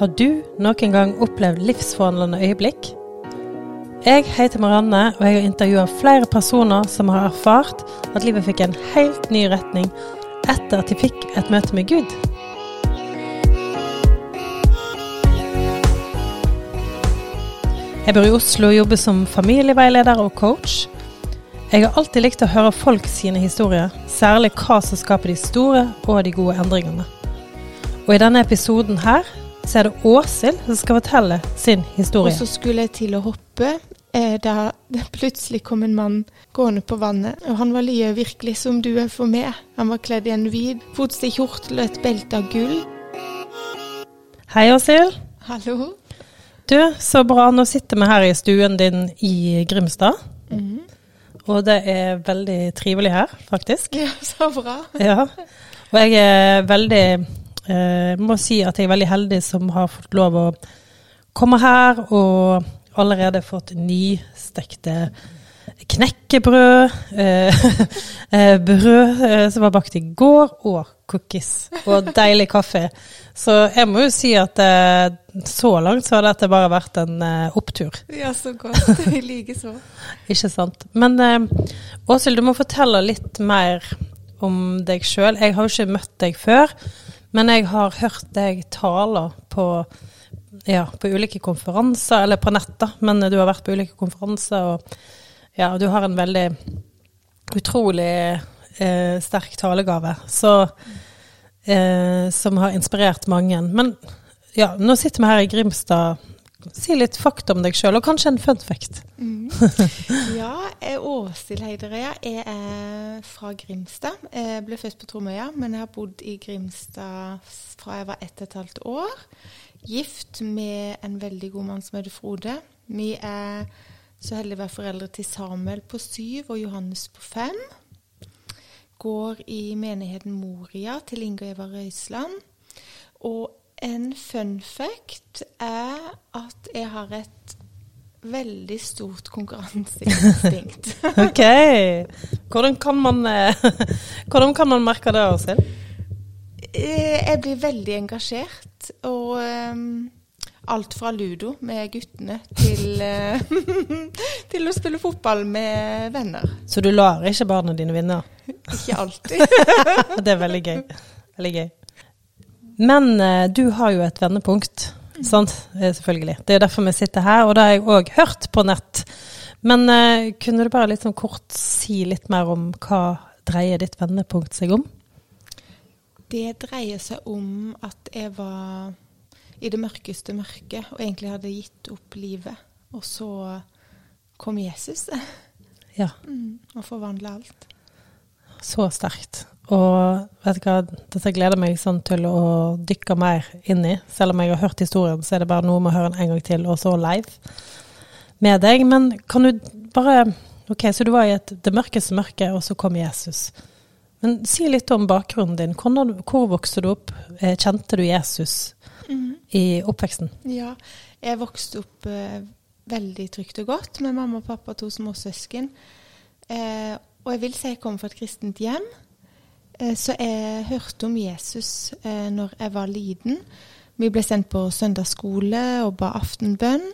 Har du noen gang opplevd livsforvandlende øyeblikk? Jeg heter Marianne, og jeg har intervjua flere personer som har erfart at livet fikk en helt ny retning etter at de fikk et møte med Gud. Jeg bor i Oslo og jobber som familieveileder og coach. Jeg har alltid likt å høre folk sine historier, særlig hva som skaper de store og de gode endringene. Og i denne episoden her så er det Åshild som skal fortelle sin historie. Og så skulle jeg til å hoppe eh, da det plutselig kom en mann gående på vannet. Og han var like virkelig som du er for meg. Han var kledd i en hvit fotsid kjortel og et belte av gull. Hei, Åshild. Hallo. Du, så bra. Nå sitter vi her i stuen din i Grimstad. Mm. Og det er veldig trivelig her, faktisk. Ja, så bra. Ja. Og jeg er veldig eh, Må si at jeg er veldig heldig som har fått lov å komme her og allerede fått nystekte knekkebrød, eh, eh, brød som var bakt i går, og cookies. Og deilig kaffe. Så jeg må jo si at så langt så har dette bare vært en opptur. Ja, så godt. Jeg liker så. Ikke sant. Men Åshild, du må fortelle litt mer om deg sjøl. Jeg har jo ikke møtt deg før, men jeg har hørt deg tale på, ja, på ulike konferanser, eller på nett, da. Men du har vært på ulike konferanser, og ja, du har en veldig utrolig eh, sterk talegave. Så eh, Som har inspirert mange. Men ja, nå sitter vi her i Grimstad. Si litt fakta om deg sjøl, og kanskje en fun fact. Mm. Ja, er Åshild Heiderøya. Jeg er fra Grimstad. Jeg ble født på Tromøya, men jeg har bodd i Grimstad fra jeg var ett og et halvt år. Gift med en veldig god mann som heter Frode. Vi er så heldige å være foreldre til Samuel på syv og Johannes på fem. Går i menigheten Moria til Inge Eva Røiseland. Og en fun fact er at jeg har et veldig stort konkurranseinstinkt. Ok. Hvordan kan man, eh, hvordan kan man merke det, Åshild? Eh, Jeg blir veldig engasjert, og um, alt fra ludo med guttene til, til å spille fotball med venner. Så du lar ikke barna dine vinne? Ikke alltid. Det er veldig gøy. Veldig gøy. Men eh, du har jo et vendepunkt, sant? Eh, Selvfølgelig. Det er derfor vi sitter her, og det har jeg òg hørt på nett. Men eh, kunne du bare litt sånn kort si litt mer om hva dreier ditt vendepunkt seg om? Det dreier seg om at jeg var i det mørkeste mørket og egentlig hadde gitt opp livet. Og så kom Jesus Ja, mm, og forvandla alt. så sterkt. Og vet du hva, dette gleder meg sånn til å dykke mer inn i. Selv om jeg har hørt historien, så er det bare noe med å høre den en gang til, og så live med deg. Men kan du bare Ok, så du var i et, det mørkeste mørket, og så kom Jesus. Men si litt om bakgrunnen din. Hvor, hvor vokste du opp? Eh, Kjente du Jesus i oppveksten? Ja, jeg vokste opp eh, veldig trygt og godt med mamma og pappa og to små søsken. Eh, og jeg vil si jeg kom fra et kristent hjem. Eh, så jeg hørte om Jesus eh, når jeg var liten. Vi ble sendt på søndagsskole og ba aftenbønn.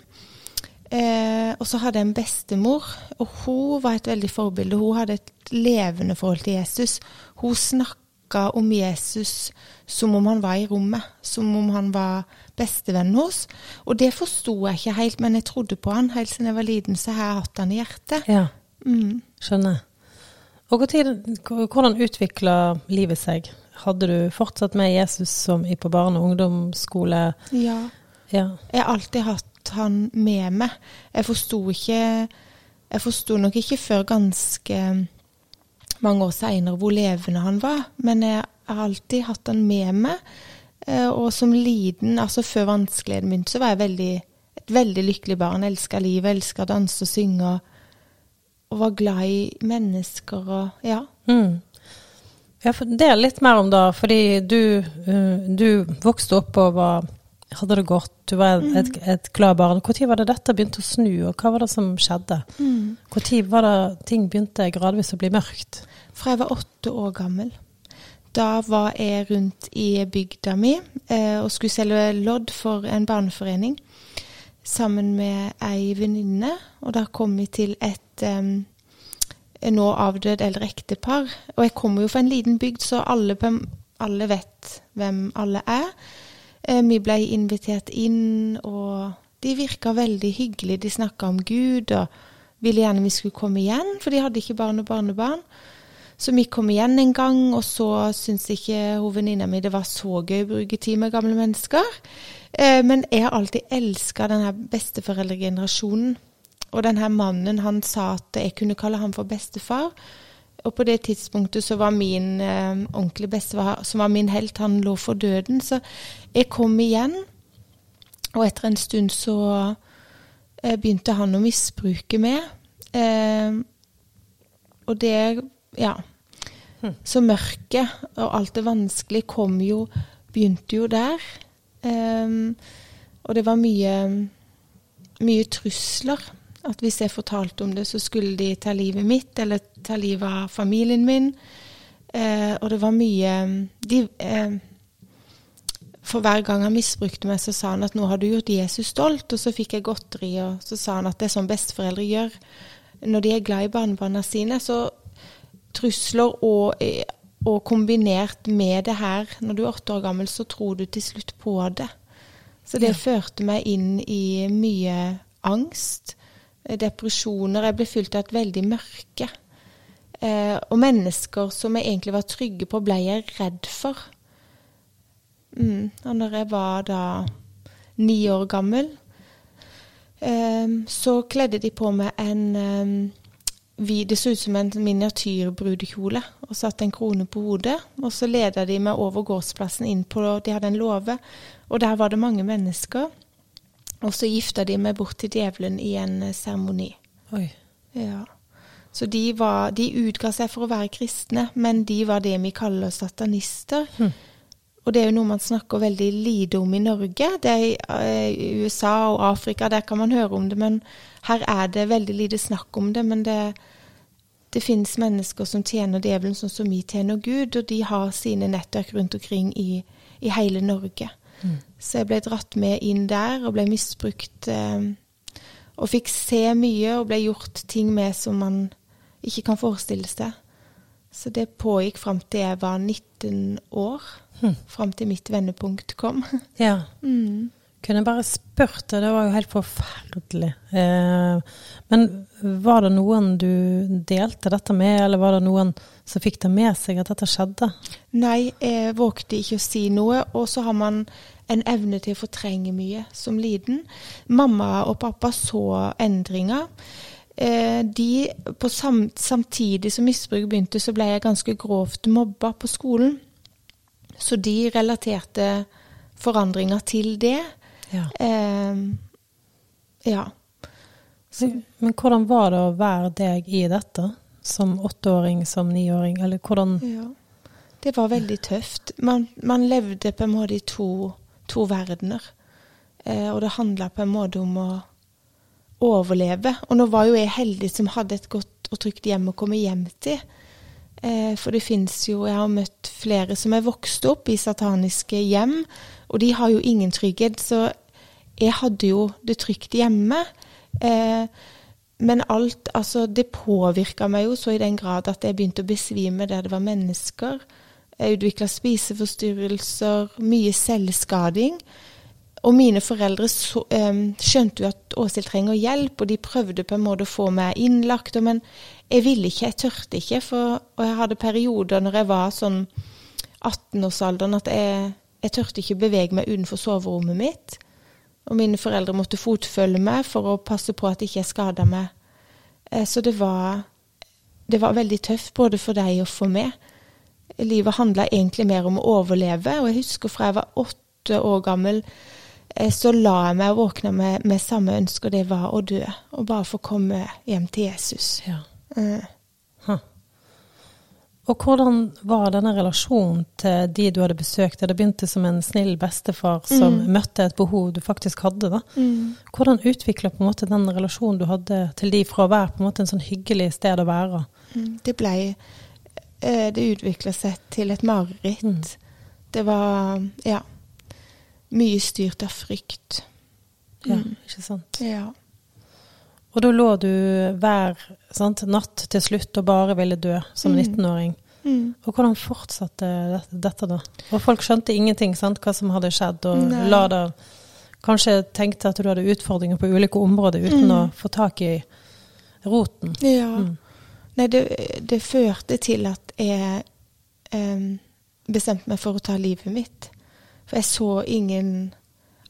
Eh, og så hadde jeg en bestemor, og hun var et veldig forbilde. Hun hadde et levende forhold til Jesus. Hun snakka om Jesus som om han var i rommet, som om han var bestevennen hos. Og det forsto jeg ikke helt, men jeg trodde på han helt siden jeg var liten, så har jeg hatt han i hjertet. Ja, Mm. skjønner. Og hvordan utvikla livet seg? Hadde du fortsatt med Jesus som i på barne- og ungdomsskole? Ja. Ja. Jeg har alltid hatt han med meg. Jeg forsto ikke Jeg forsto nok ikke før ganske mange år seinere hvor levende han var, men jeg har alltid hatt han med meg. Eh, Og som liten, altså før vanskeligheten begynte, så var jeg veldig, et veldig lykkelig barn. Elska livet, elska å danse og synge. Og var glad i mennesker og ja. Mm. Ja, Del litt mer om det, fordi du, uh, du vokste opp og var, hadde det godt, du var et, et glad barn. Når var det dette begynte å snu, og hva var det som skjedde? Når var det ting begynte gradvis å bli mørkt? Fra jeg var åtte år gammel. da var jeg rundt i bygda mi eh, og skulle selge lodd for en barneforening sammen med ei venninne. Og da kom vi til et um, nå avdød eldre ektepar. Og jeg kommer jo fra en liten bygd, så alle, alle vet hvem alle er. Eh, vi ble invitert inn, og de virka veldig hyggelig. De snakka om Gud og ville gjerne vi skulle komme igjen, for de hadde ikke barn og barnebarn. Så vi kom igjen en gang, og så syntes ikke hun venninna mi det var så gøy å bruke tid med gamle mennesker. Eh, men jeg har alltid elska denne besteforeldregenerasjonen. Og denne mannen, han sa at jeg kunne kalle ham for bestefar. Og på det tidspunktet så var min eh, ordentlige bestefar, som var min helt, han lå for døden. Så jeg kom igjen, og etter en stund så eh, begynte han å misbruke meg. Eh, og det Ja. Hm. Så mørket og alt det vanskelige kom jo Begynte jo der. Um, og det var mye, mye trusler. At hvis jeg fortalte om det, så skulle de ta livet mitt, eller ta livet av familien min. Eh, og det var mye de, eh, For hver gang han misbrukte meg, så sa han at 'nå har du gjort Jesus stolt', og så fikk jeg godteri, og så sa han at det er sånn besteforeldre gjør når de er glad i barnebarna sine. Så trusler og eh, og kombinert med det her, når du er åtte år gammel, så tror du til slutt på det. Så det ja. førte meg inn i mye angst, depresjoner. Jeg ble fylt av et veldig mørke. Eh, og mennesker som jeg egentlig var trygge på, ble jeg redd for. Mm. Og når jeg var da ni år gammel, eh, så kledde de på meg en eh, vi, det så ut som en miniatyrbrudekjole og satte en krone på hodet. Og så leda de meg over gårdsplassen inn på De hadde en låve, og der var det mange mennesker. Og så gifta de meg bort til djevelen i en eh, seremoni. Ja. Så de, var, de utga seg for å være kristne, men de var det vi kaller satanister. Hm. Og det er jo noe man snakker veldig lite om i Norge. Det er eh, I USA og Afrika der kan man høre om det, men her er det veldig lite snakk om det. Men det, det finnes mennesker som tjener djevelen sånn som vi tjener Gud, og de har sine nettverk rundt omkring i, i hele Norge. Mm. Så jeg ble dratt med inn der og ble misbrukt. Eh, og fikk se mye og ble gjort ting med som man ikke kan forestille seg. Så det pågikk fram til jeg var 19 år. Mm. Fram til mitt vendepunkt kom. ja. Mm. Kunne bare spurt deg, det var jo helt forferdelig. Eh, men var det noen du delte dette med, eller var det noen som fikk det med seg at dette skjedde? Nei, jeg vågte ikke å si noe. Og så har man en evne til å fortrenge mye som liten. Mamma og pappa så endringer. Eh, de, sam, samtidig som misbruk begynte, så ble jeg ganske grovt mobba på skolen. Så de relaterte forandringer til det. Ja. Eh, ja. Men, men, hvordan var det å være deg i dette? Som åtteåring, som niåring, eller hvordan ja. Det var veldig tøft. Man, man levde på en måte i to, to verdener. Eh, og det handla på en måte om å overleve. Og nå var jo jeg heldig som hadde et godt og trygt hjem å komme hjem til. Eh, for det fins jo Jeg har møtt flere som er vokst opp i sataniske hjem, og de har jo ingen trygghet. Så jeg hadde jo det trygt hjemme. Eh, men alt Altså, det påvirka meg jo så i den grad at jeg begynte å besvime der det var mennesker. Jeg utvikla spiseforstyrrelser, mye selvskading. Og mine foreldre så, um, skjønte jo at Åshild trenger hjelp, og de prøvde på en måte å få meg innlagt. Men jeg ville ikke, jeg tørte ikke. For, og jeg hadde perioder når jeg var sånn 18-årsalderen at jeg, jeg tørte ikke bevege meg utenfor soverommet mitt. Og mine foreldre måtte fotfølge meg for å passe på at jeg ikke skada meg. Eh, så det var, det var veldig tøft både for deg og for meg. Livet handla egentlig mer om å overleve, og jeg husker fra jeg var åtte år gammel Eh, så la jeg meg og våkna med, med, samme ønske, og det var å dø. Og bare få komme hjem til Jesus. Ja. Og hvordan var denne relasjonen til de du hadde besøkt? Det begynte som en snill bestefar som mm. møtte et behov du faktisk hadde. da. Mm. Hvordan utvikla den relasjonen du hadde til de fra å være på en måte en sånn hyggelig sted å være? Mm. Det ble eh, det utvikla seg til et mareritt. Mm. Det var ja, mye styrt av frykt. Ja, Mm. ikke sant. Ja. Og da lå du hver sant, natt til slutt og bare ville dø som Mm. 19-åring. Mm. Og hvordan fortsatte dette, da? Og folk skjønte ingenting, sant, hva som hadde skjedd, og Nei. la det Kanskje tenkte at du hadde utfordringer på ulike områder uten Mm. å få tak i roten. ja. Mm. Nei, det, det førte til at jeg eh, bestemte meg for å ta livet mitt. For jeg så ingen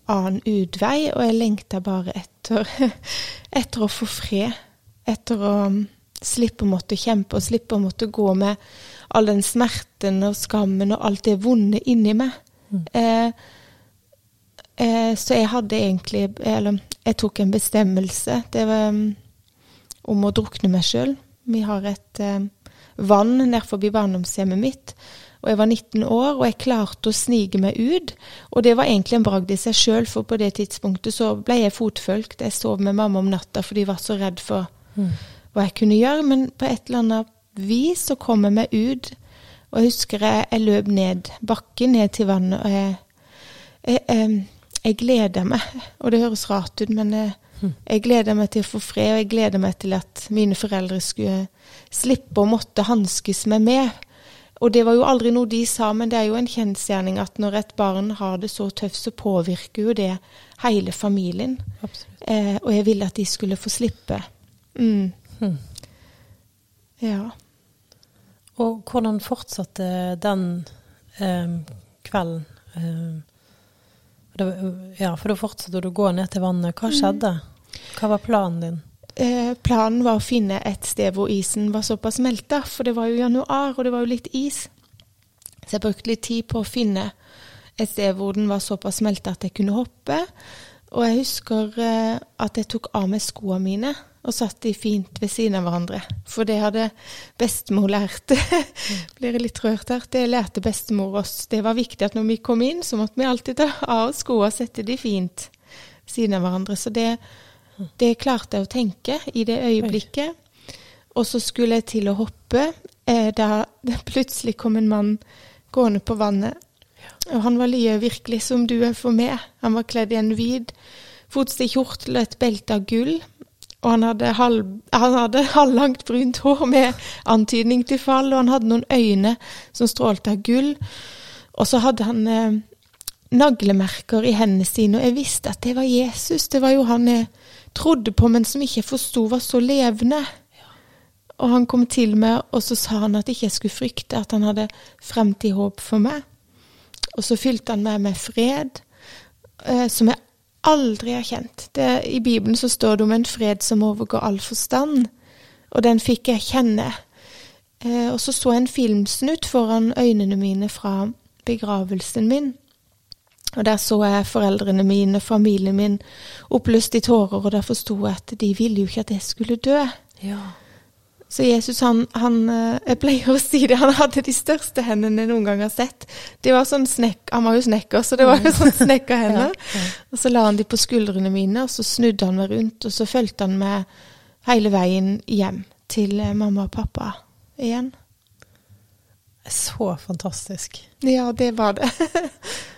annen utvei, og jeg lengta bare etter, etter å få fred. Etter å um, slippe å måtte kjempe, og slippe å måtte gå med all den smerten og skammen og alt det vonde inni meg. Mm. Eh, eh, så jeg hadde egentlig Eller jeg tok en bestemmelse. Det var um, om å drukne meg sjøl. Vi har et eh, vann nær forbi barndomshjemmet mitt. Og jeg var 19 år, og jeg klarte å snike meg ut. Og det var egentlig en bragd i seg sjøl, for på det tidspunktet så ble jeg fotfølgt. Jeg sov med mamma om natta for de var så redd for Mm. hva jeg kunne gjøre. Men på et eller annet vis så kom jeg meg ut. Og jeg husker jeg, jeg løp ned bakken, ned til vannet, og jeg, jeg, jeg, jeg gleda meg. Og det høres rart ut, men jeg, jeg gleda meg til å få fred, og jeg gleda meg til at mine foreldre skulle slippe å måtte hanskes med meg. Og det var jo aldri noe de sa, men det er jo en kjensgjerning at når et barn har det så tøft, så påvirker jo det hele familien. Eh, og jeg ville at de skulle få slippe. Mm. Hmm. Ja. Og hvordan fortsatte den eh, kvelden? Eh, det, ja, for da fortsatte du å gå ned til vannet. Hva skjedde? Hva var planen din? Eh, planen var å finne et sted hvor isen var såpass smelta, for det var jo januar, og det var jo litt is. Så jeg brukte litt tid på å finne et sted hvor den var såpass smelta at jeg kunne hoppe. Og jeg husker eh, at jeg tok av meg skoene mine og satt de fint ved siden av hverandre. For det hadde bestemor lært. Blir jeg litt rørt her. Det lærte bestemor oss. Det var viktig at når vi kom inn, så måtte vi alltid ta av skoene og sette de fint ved siden av hverandre. Så det, det klarte jeg å tenke i det øyeblikket. Og så skulle jeg til å hoppe eh, da det plutselig kom en mann gående på vannet. Og han var like virkelig som du er for meg. Han var kledd i en hvit fotsid kjortel og et belte av gull. Og han hadde, halv, han hadde halvlangt brunt hår med antydning til fall, og han hadde noen øyne som strålte av gull. Og så hadde han eh, naglemerker i hendene sine, og jeg visste at det var Jesus. Det var jo han jeg trodde på, men som ikke jeg forsto var så levende. Og han kom til meg, og så sa han at ikke jeg skulle frykte, at han hadde fremtid håp for meg. Og så fylte han meg med fred, eh, som jeg aldri har kjent. Det, I Bibelen så står det om en fred som overgår all forstand, og den fikk jeg kjenne. Eh, og så så jeg en filmsnutt foran øynene mine fra begravelsen min. Og der så jeg foreldrene mine, familien min, oppløst i tårer, og der forsto jeg at de ville jo ikke at jeg skulle dø. Ja. Så Jesus, han, han eh, Jeg pleier å si det, han hadde de største hendene jeg noen gang har sett. Det var sånn snekk, Han var jo snekker, så det var jo sånn snekkerhender. Ja, ja. Og så la han de på skuldrene mine, og så snudde han meg rundt, og så fulgte han meg hele veien hjem til eh, mamma og pappa igjen. Så fantastisk. Ja, det var det.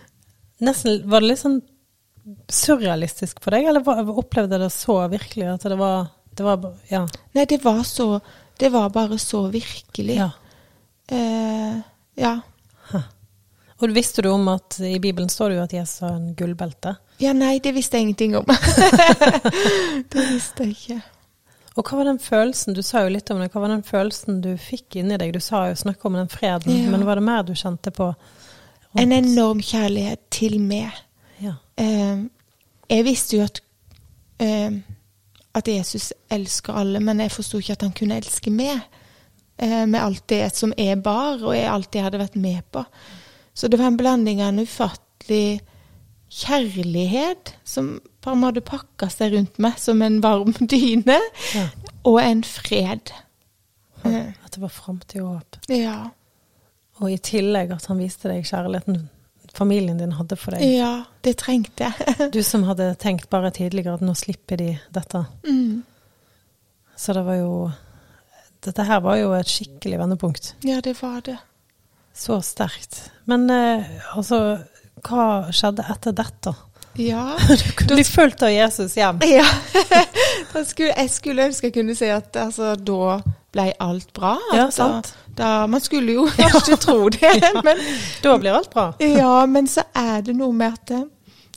Nesten, Var det litt sånn surrealistisk for deg, eller var- opplevde det så virkelig at det var, det var Ja. Nei, det var så Det var bare så virkelig. ja. Eh, ja. Og visste du om at i Bibelen står det jo at Jesus har en gullbelte? Ja, nei, det visste jeg ingenting om. det visste jeg ikke. Og hva var den følelsen, du sa jo litt om det, hva var den følelsen du fikk inni deg? Du sa jo snakk om den freden, Ja. men var det mer du kjente på? En enorm kjærlighet til meg. Ja. Eh, jeg visste jo at, eh, at Jesus elsker alle, men jeg forsto ikke at han kunne elske meg. Eh, med alt det som jeg bar, og jeg alltid hadde vært med på. Så det var en blanding av en ufattelig kjærlighet som på en måte pakka seg rundt meg som en varm dyne, ja. og en fred. At det var framtid og håp. ja. Og i tillegg at han viste deg kjærligheten familien din hadde for deg. ja, det trengte jeg. Du som hadde tenkt bare tidligere at nå slipper de dette. mm. Så det var jo dette her var jo et skikkelig vendepunkt. Ja, det var det. Så sterkt. Men eh, altså, hva skjedde etter dette? Ja. Du ble fulgt av Jesus hjem. ja. Skulle, jeg skulle ønske jeg kunne si at altså, da ble alt bra. Ja, sant. Da, da, man skulle jo kanskje tro det, men Da blir alt bra. Ja, men så er det noe med at det,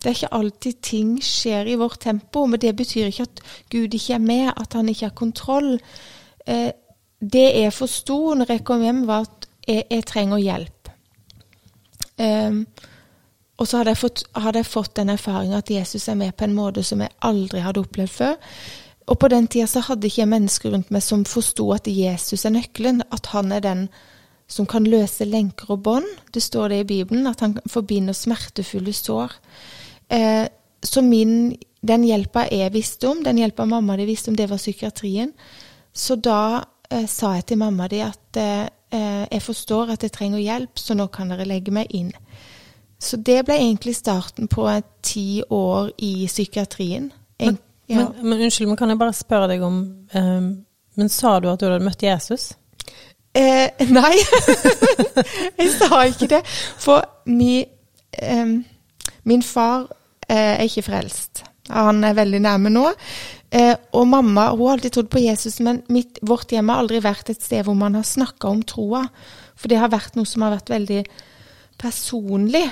er ikke alltid ting skjer i vårt tempo. Men det betyr ikke at Gud ikke er med, at han ikke har kontroll. Eh, det jeg forsto når jeg kom hjem, var at jeg, jeg trenger hjelp. Ehm, og så hadde jeg, fått, hadde jeg fått den erfaringen at Jesus er med på en måte som jeg aldri hadde opplevd før. Og på den tida så hadde ikke jeg mennesker rundt meg som forsto at Jesus er nøkkelen. At han er den som kan løse lenker og bånd. Det står det i Bibelen, at han forbinder smertefulle sår. Eh, så min, den hjelpa jeg visste om, den hjelpa mamma di visste om, det var psykiatrien. Så da eh, sa jeg til mamma di at eh, eh, jeg forstår at jeg trenger hjelp, så nå kan dere legge meg inn. Så det ble egentlig starten på ti år i psykiatrien. En, ja. Men, men unnskyld, men kan jeg bare spørre deg om eh, Men sa du at du hadde møtt Jesus? Eh, nei, jeg sa ikke det. For mi, eh, min far eh, er ikke frelst. Han er veldig nærme nå. Eh, og mamma hun har alltid trodd på Jesus, men mitt, vårt hjem har aldri vært et sted hvor man har snakka om troa. For det har vært noe som har vært veldig personlig.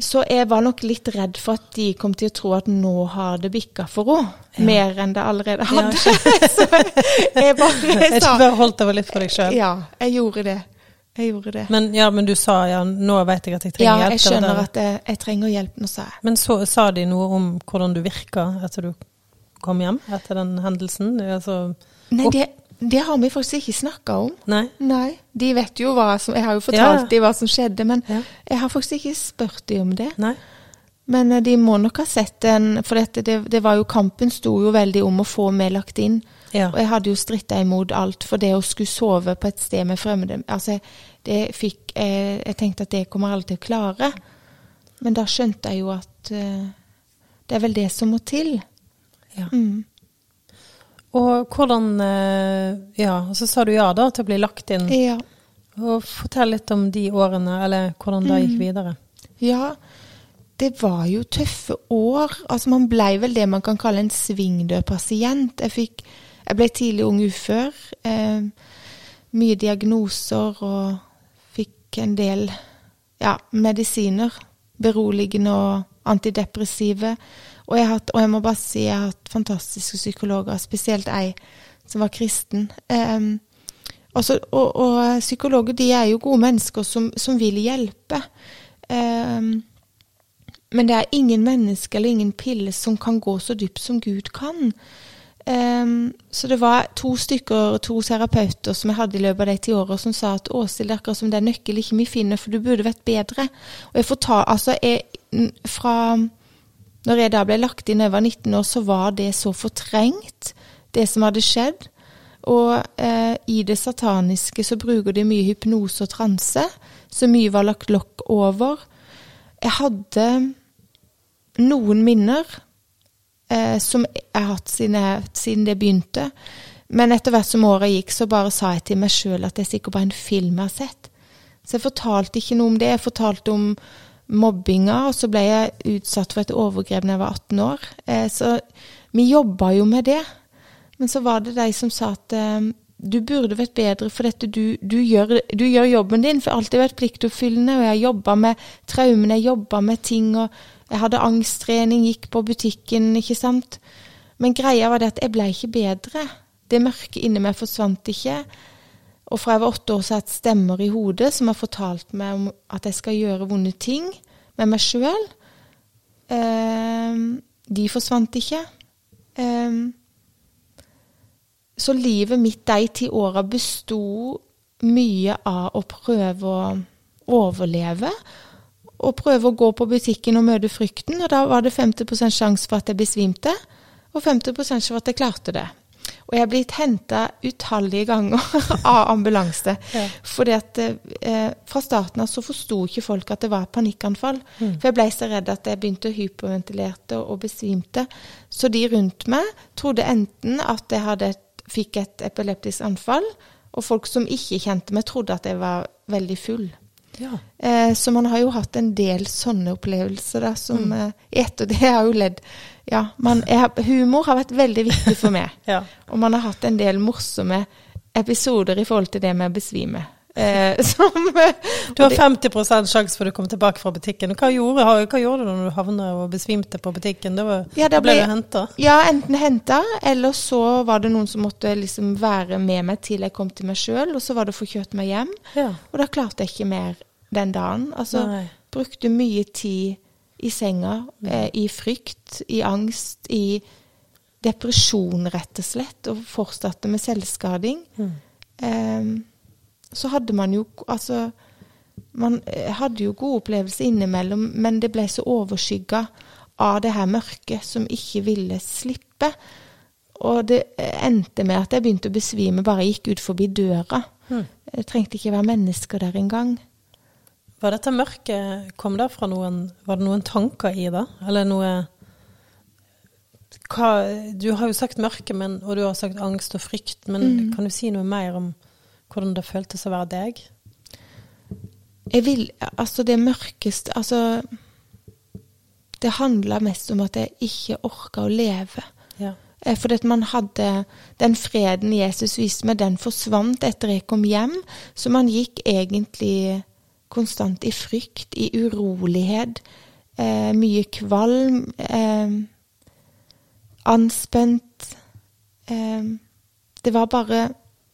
Så jeg var nok litt redd for at de kom til å tro at nå har det bikka for henne. Ja. Mer enn det allerede Ja, hadde. så jeg bare Jeg sa bare holdt det litt for deg sjøl. Ja, jeg gjorde det. Jeg gjorde det. Men, ja, men du sa ja, nå vet jeg at jeg trenger Ja, hjelp. jeg skjønner at jeg, jeg trenger hjelp nå, sa jeg. Men så sa de noe om hvordan du virka etter du kom hjem etter den hendelsen? Altså, Nei, det, det har vi faktisk ikke snakka om. nei? Nei. De vet jo hva som Jeg har jo Ja. fortalt dem hva som skjedde, men Ja. jeg har faktisk ikke spurt dem om det. Nei? Men eh, de må nok ha sett en For dette, det, det var jo kampen sto jo veldig om å få meg lagt inn. Ja. Og jeg hadde jo stritta imot alt for det å skulle sove på et sted med fremmede. Altså, det fikk jeg, jeg tenkte at det kommer alle til å klare. Men da skjønte jeg jo at uh, det er vel det som må til. ja. Mm. Og hvordan eh, Ja, så sa du ja da til å bli lagt inn. Ja. Og fortell litt om de årene, eller hvordan det gikk videre. Ja, det var jo tøffe år. Altså Man blei vel det man kan kalle en svingdød pasient. Jeg, fikk, jeg ble tidlig ung ufør. Eh, mye diagnoser og fikk en del ja, medisiner. Beroligende og antidepressive. Og jeg, hatt, og jeg må bare si jeg har hatt fantastiske psykologer, spesielt ei som var kristen. Um, altså, og, og psykologer de er jo gode mennesker som, som vil hjelpe. Um, men det er ingen menneske eller ingen pille som kan gå så dypt som Gud kan. Um, så det var to stykker, to terapeuter som jeg hadde i løpet av de ti åra, som sa at Åshild, det er akkurat som det er nøkkel ikke vi finner, for du burde vært bedre. Og jeg får ta, altså jeg, fra når jeg da ble lagt inn da jeg var 19 år, så var det så fortrengt, det som hadde skjedd. Og eh, i det sataniske så bruker de mye hypnose og transe, så mye var lagt lokk over. Jeg hadde noen minner eh, som jeg har hatt siden, siden det begynte. Men etter hvert som året gikk, så bare sa jeg til meg sjøl at det er sikkert bare en film jeg har sett. Så jeg fortalte ikke noe om det. Jeg fortalte om mobbinga, og så ble jeg utsatt for et overgrep da jeg var 18 år. Eh, så vi jobba jo med det. Men så var det de som sa at eh, du burde vært bedre, for dette du, du, gjør, du gjør jobben din. For jeg har vært pliktoppfyllende, og jeg jobba med traumene, jeg jobba med ting. og Jeg hadde angsttrening, gikk på butikken, ikke sant. Men greia var det at jeg ble ikke bedre. Det mørke inni meg forsvant ikke. Og fra jeg var åtte år, så har jeg hatt stemmer i hodet som har fortalt meg om at jeg skal gjøre vonde ting med meg sjøl. de forsvant ikke. Eh, så livet mitt de ti åra besto mye av å prøve å overleve. Og prøve å gå på butikken og møte frykten. Og da var det 50% sjanse for at jeg besvimte, og 50 sjanse for at jeg klarte det. Og jeg er blitt henta utallige ganger av ambulanse. Ja. Fordi at eh, fra starten av så forsto ikke folk at det var et panikkanfall. Mm. For jeg ble så redd at jeg begynte å hyperventilerte og, og besvimte. Så de rundt meg trodde enten at jeg hadde fikk et epileptisk anfall. Og folk som ikke kjente meg, trodde at jeg var veldig full. Ja. Eh, så man har jo hatt en del sånne opplevelser da, som eh, I det har jo ledd. Ja, man, jeg, humor har vært veldig viktig for meg. ja. Og man har hatt en del morsomme episoder i forhold til det med å besvime. Eh, som, Du har 50% sjanse for å komme tilbake fra butikken. Hva gjorde, hva gjorde du når du havna og besvimte på butikken? Da, var, Ja, da ble ble- du henta? ja, enten henta, eller så var det noen som måtte liksom være med meg til jeg kom til meg sjøl, og så var det å få kjørt meg hjem. Ja. Og da klarte jeg ikke mer den dagen. Altså, Nei. brukte mye tid i senga, eh, i frykt, i angst, i depresjon, rett og slett, og fortsatte med selvskading. Mm. Eh, så hadde man jo Altså, man eh, hadde jo gode opplevelser innimellom, men det ble så overskygga av det her mørket som ikke ville slippe. Og det endte med at jeg begynte å besvime bare jeg gikk ut forbi døra. Mm. Det trengte ikke være mennesker der engang. Var dette mørket Kom det fra noen Var det noen tanker i det? Eller noe hva, Du har jo sagt mørke, men, og du har sagt angst og frykt, men Mm. kan du si noe mer om hvordan det føltes å være deg? Jeg vil Altså, det mørkeste Altså Det handla mest om at jeg ikke orka å leve. Ja. Eh, Fordi at man hadde Den freden Jesus viste meg, den forsvant etter jeg kom hjem. Så man gikk egentlig konstant i frykt, i urolighet. Eh, mye kvalm. Eh, anspent. Eh, det var bare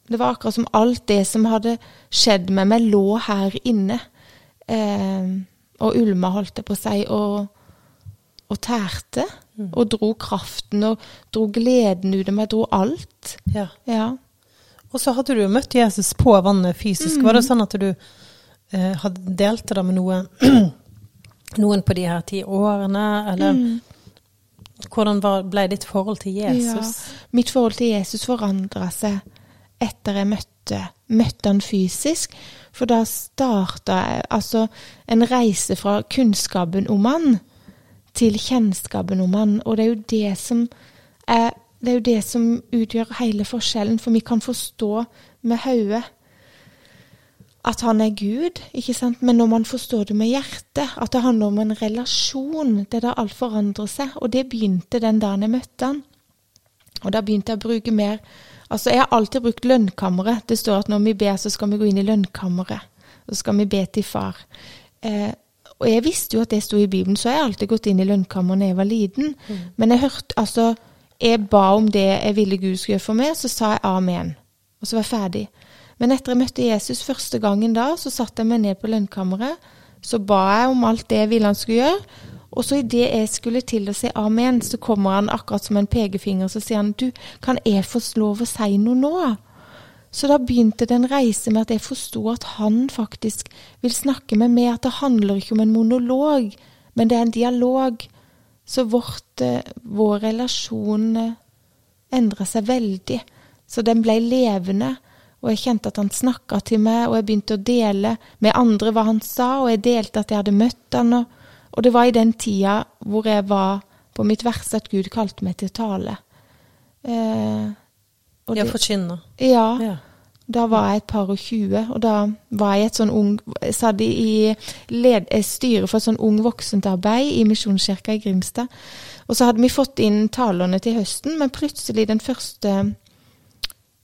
Det var akkurat som alt det som hadde skjedd med meg, lå her inne. Eh, og ulma, holdt jeg på å si, og, og tærte. Og dro kraften og dro gleden ut av meg. Dro alt. ja. Ja. Og så hadde du jo møtt Jesus på vannet fysisk. Var det Mm. sånn at du eh, hadde delte det med noen, noen på de her ti årene, eller Mm. hvordan var, ble ditt forhold til Jesus? Mitt forhold til Jesus forandra seg etter jeg møtte, møtte han fysisk. For da starta altså en reise fra kunnskapen om han til kjennskapen om han. Og det er jo det som er det er jo det som utgjør hele forskjellen, for vi kan forstå med hodet at han er Gud, ikke sant? men når man forstår det med hjertet, at det handler om en relasjon, det er da alt forandrer seg. Og det begynte den dagen jeg møtte han. Og da begynte jeg å bruke mer Altså, jeg har alltid brukt lønnkammeret. Det står at når vi ber, så skal vi gå inn i lønnkammeret. Så skal vi be til far. Eh, og jeg visste jo at det sto i Bibelen, så jeg har alltid gått inn i lønnkammeret da jeg var liten. Men jeg hørte altså Jeg ba om det jeg ville Gud skulle gjøre for meg, så sa jeg amen. Og så var jeg ferdig. Men etter jeg møtte Jesus første gangen da, så satte jeg meg ned på lønnkammeret. Så ba jeg om alt det jeg ville han skulle gjøre. Og så idet jeg skulle til å si amen, så kommer han akkurat som en pekefinger, så sier han du, kan jeg få lov å si noe nå? Så da begynte det en reise med at jeg forsto at han faktisk vil snakke med meg, at det handler ikke om en monolog, men det er en dialog. Så vårt, eh, vår relasjon eh, endra seg veldig. Så den ble levende. Og jeg kjente at han snakka til meg, og jeg begynte å dele med andre hva han sa, og jeg delte at jeg hadde møtt han, og, og det var i den tida hvor jeg var på mitt verste at Gud kalte meg til tale. Eh, Ja, forkynne. ja, Ja. da var jeg et par og tjue, og da var jeg et sånn ung Jeg satt i led, styret for et sånn ung voksentarbeid i Misjonskirka i Grimstad. Og så hadde vi fått inn talerne til høsten, men plutselig den første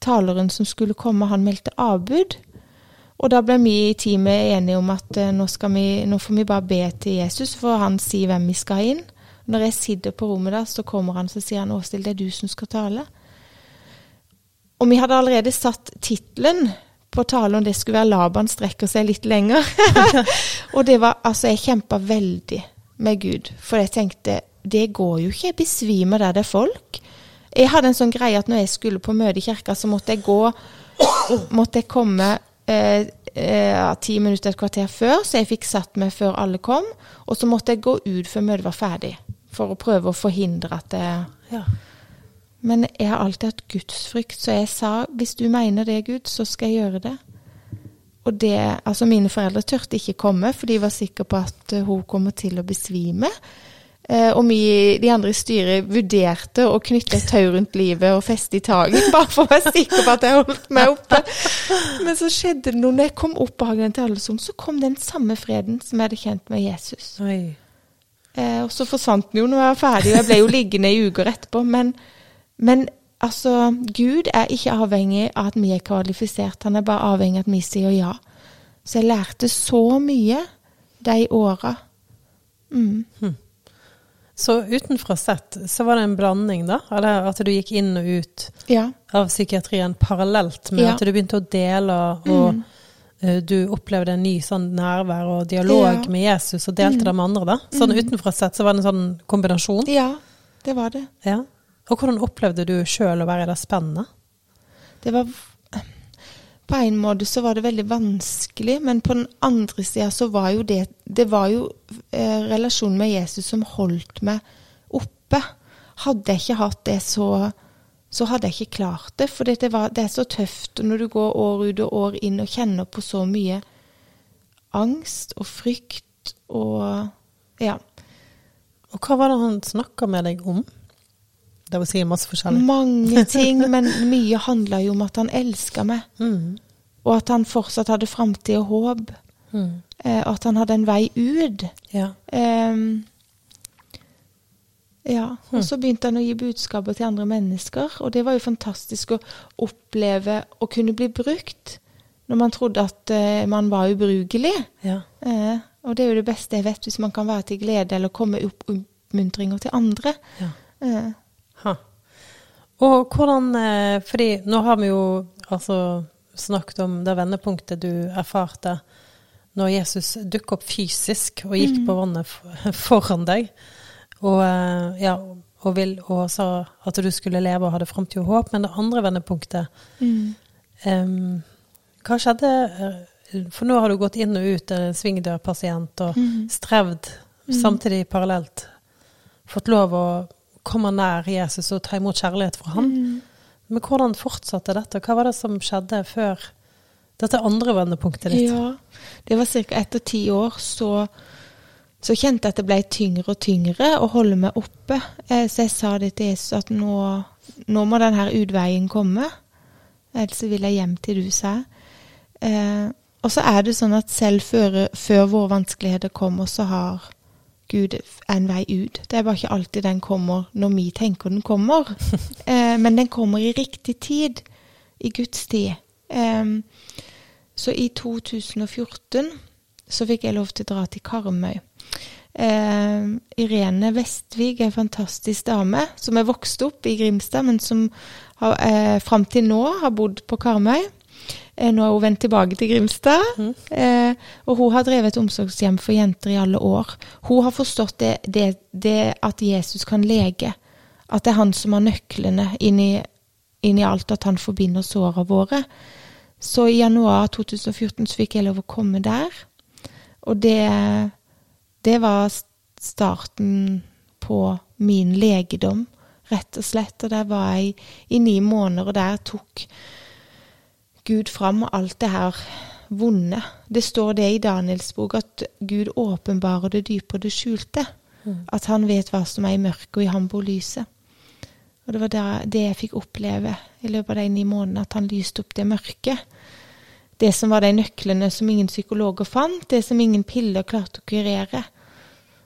taleren som skulle komme, han meldte avbud. Og da ble vi i teamet enige om at eh, nå, vi, nå får vi bare be til Jesus, for han sier hvem vi skal inn. Når jeg sitter på rommet der, så kommer han og sier han, Åshild, det er du som skal tale. Og vi hadde allerede satt tittelen på talen, om det skulle være 'Laban strekker seg litt lenger'. og det var Altså, jeg kjempa veldig med Gud, for jeg tenkte det går jo ikke, jeg besvimer der det er folk. Jeg hadde en sånn greie at når jeg skulle på møte i kirka, så måtte jeg gå Måtte jeg komme eh, eh, ti minutter, et kvarter før, så jeg fikk satt meg før alle kom. Og så måtte jeg gå ut før møtet var ferdig, for å prøve å forhindre at det Ja. men jeg har alltid hatt gudsfrykt, så jeg sa hvis du mener det, Gud, så skal jeg gjøre det. Og det, altså Mine foreldre turte ikke komme, for de var sikre på at hun kommer til å besvime. Eh, og vi, de andre i styret, vurderte å knytte et tau rundt livet og feste i taket, bare for å være sikker på at jeg holdt meg oppe. Men så skjedde det noe. Når jeg kom opp på Hagen til Alesund, så kom den samme freden som jeg hadde kjent med Jesus. Oi. Eh, og så forsvant den jo når jeg var ferdig, og jeg ble jo liggende i uker etterpå. Men, men altså, Gud er ikke avhengig av at vi er kvalifisert, han er bare avhengig av at vi sier ja. Så jeg lærte så mye de åra. Mm. Så utenfra sett så var det en blanding, da? Eller at du gikk inn og ut Ja. av psykiatrien parallelt med Ja. at du begynte å dele, og Mm. eh, du opplevde en ny sånn nærvær og dialog Ja. med Jesus, og delte det med andre, da? Sånn utenfra sett så var det en sånn kombinasjon? ja, det var det. Ja. Og hvordan opplevde du sjøl å være i det spennet? Det var På en måte så var det veldig vanskelig, men på den andre sida så var jo det Det var jo eh, relasjonen med Jesus som holdt meg oppe. Hadde jeg ikke hatt det, så så hadde jeg ikke klart det. For det, det er så tøft når du går år ut og år inn og kjenner på så mye angst og frykt og Ja. Og hva var det han snakka med deg om? Det var si masse forskjellig. Mange ting, men mye handla jo om at han elska meg. Mm. Og at han fortsatt hadde framtid og håp. Mm. Eh, at han hadde en vei ut. Ja. Eh, ja. Og så begynte han å gi budskaper til andre mennesker. Og det var jo fantastisk å oppleve å kunne bli brukt når man trodde at eh, man var ubrukelig. ja. Eh, og det er jo det beste jeg vet, hvis man kan være til glede eller komme opp oppmuntringer til andre. ja. Ha. Og hvordan eh, Fordi nå har vi jo altså snakket om det vendepunktet du erfarte når Jesus dukket opp fysisk og gikk på vannet foran deg. Og, eh, ja, og, vil, og sa at du skulle leve og hadde framtid og håp. Men det andre vendepunktet mm. um, Hva skjedde? eh, For nå har du gått inn og ut en svingdørpasient og Mm. strevd samtidig parallelt. Fått lov å komme nær Jesus og ta imot kjærlighet fra ham. Mm. Men hvordan fortsatte dette? Hva var det som skjedde før dette andre vendepunktet ditt? Ja, det var ca. etter ti år så, så kjente jeg at det ble tyngre og tyngre å holde meg oppe. Eh, Så jeg sa det til Jesus at nå, nå må denne utveien komme. Ellers vil jeg hjem til du, sa jeg. Eh, og så er det sånn at selv før, før våre vanskeligheter kommer, så har Gud en vei ut. Det er bare ikke alltid den kommer når vi tenker den kommer. Eh, men den kommer i riktig tid. I Guds tid. Eh, så i 2014 så fikk jeg lov til å dra til Karmøy. Eh, Irene Vestvig er en fantastisk dame som er vokst opp i Grimstad, men som har, eh, fram til nå har bodd på Karmøy. Eh, nå er hun vendt tilbake til Grimstad. Mm. Eh, og hun har drevet et omsorgshjem for jenter i alle år. Hun har forstått det, det, det at Jesus kan lege. At det er han som har nøklene inn i, inn i alt, at han forbinder såra våre. Så i januar 2014 så fikk jeg lov å komme der. Og det, det var starten på min legedom, rett og slett. Og der var jeg i ni måneder, og der tok Gud fram alt det her vonde. Det står det i Daniels bok at Gud åpenbarer det dype og det skjulte. At han vet hva som er i mørket, og i ham bor lyset. Og det var det jeg fikk oppleve i løpet av de ni månedene, at han lyste opp det mørket. Det som var de nøklene som ingen psykologer fant, det som ingen piller klarte å kurere.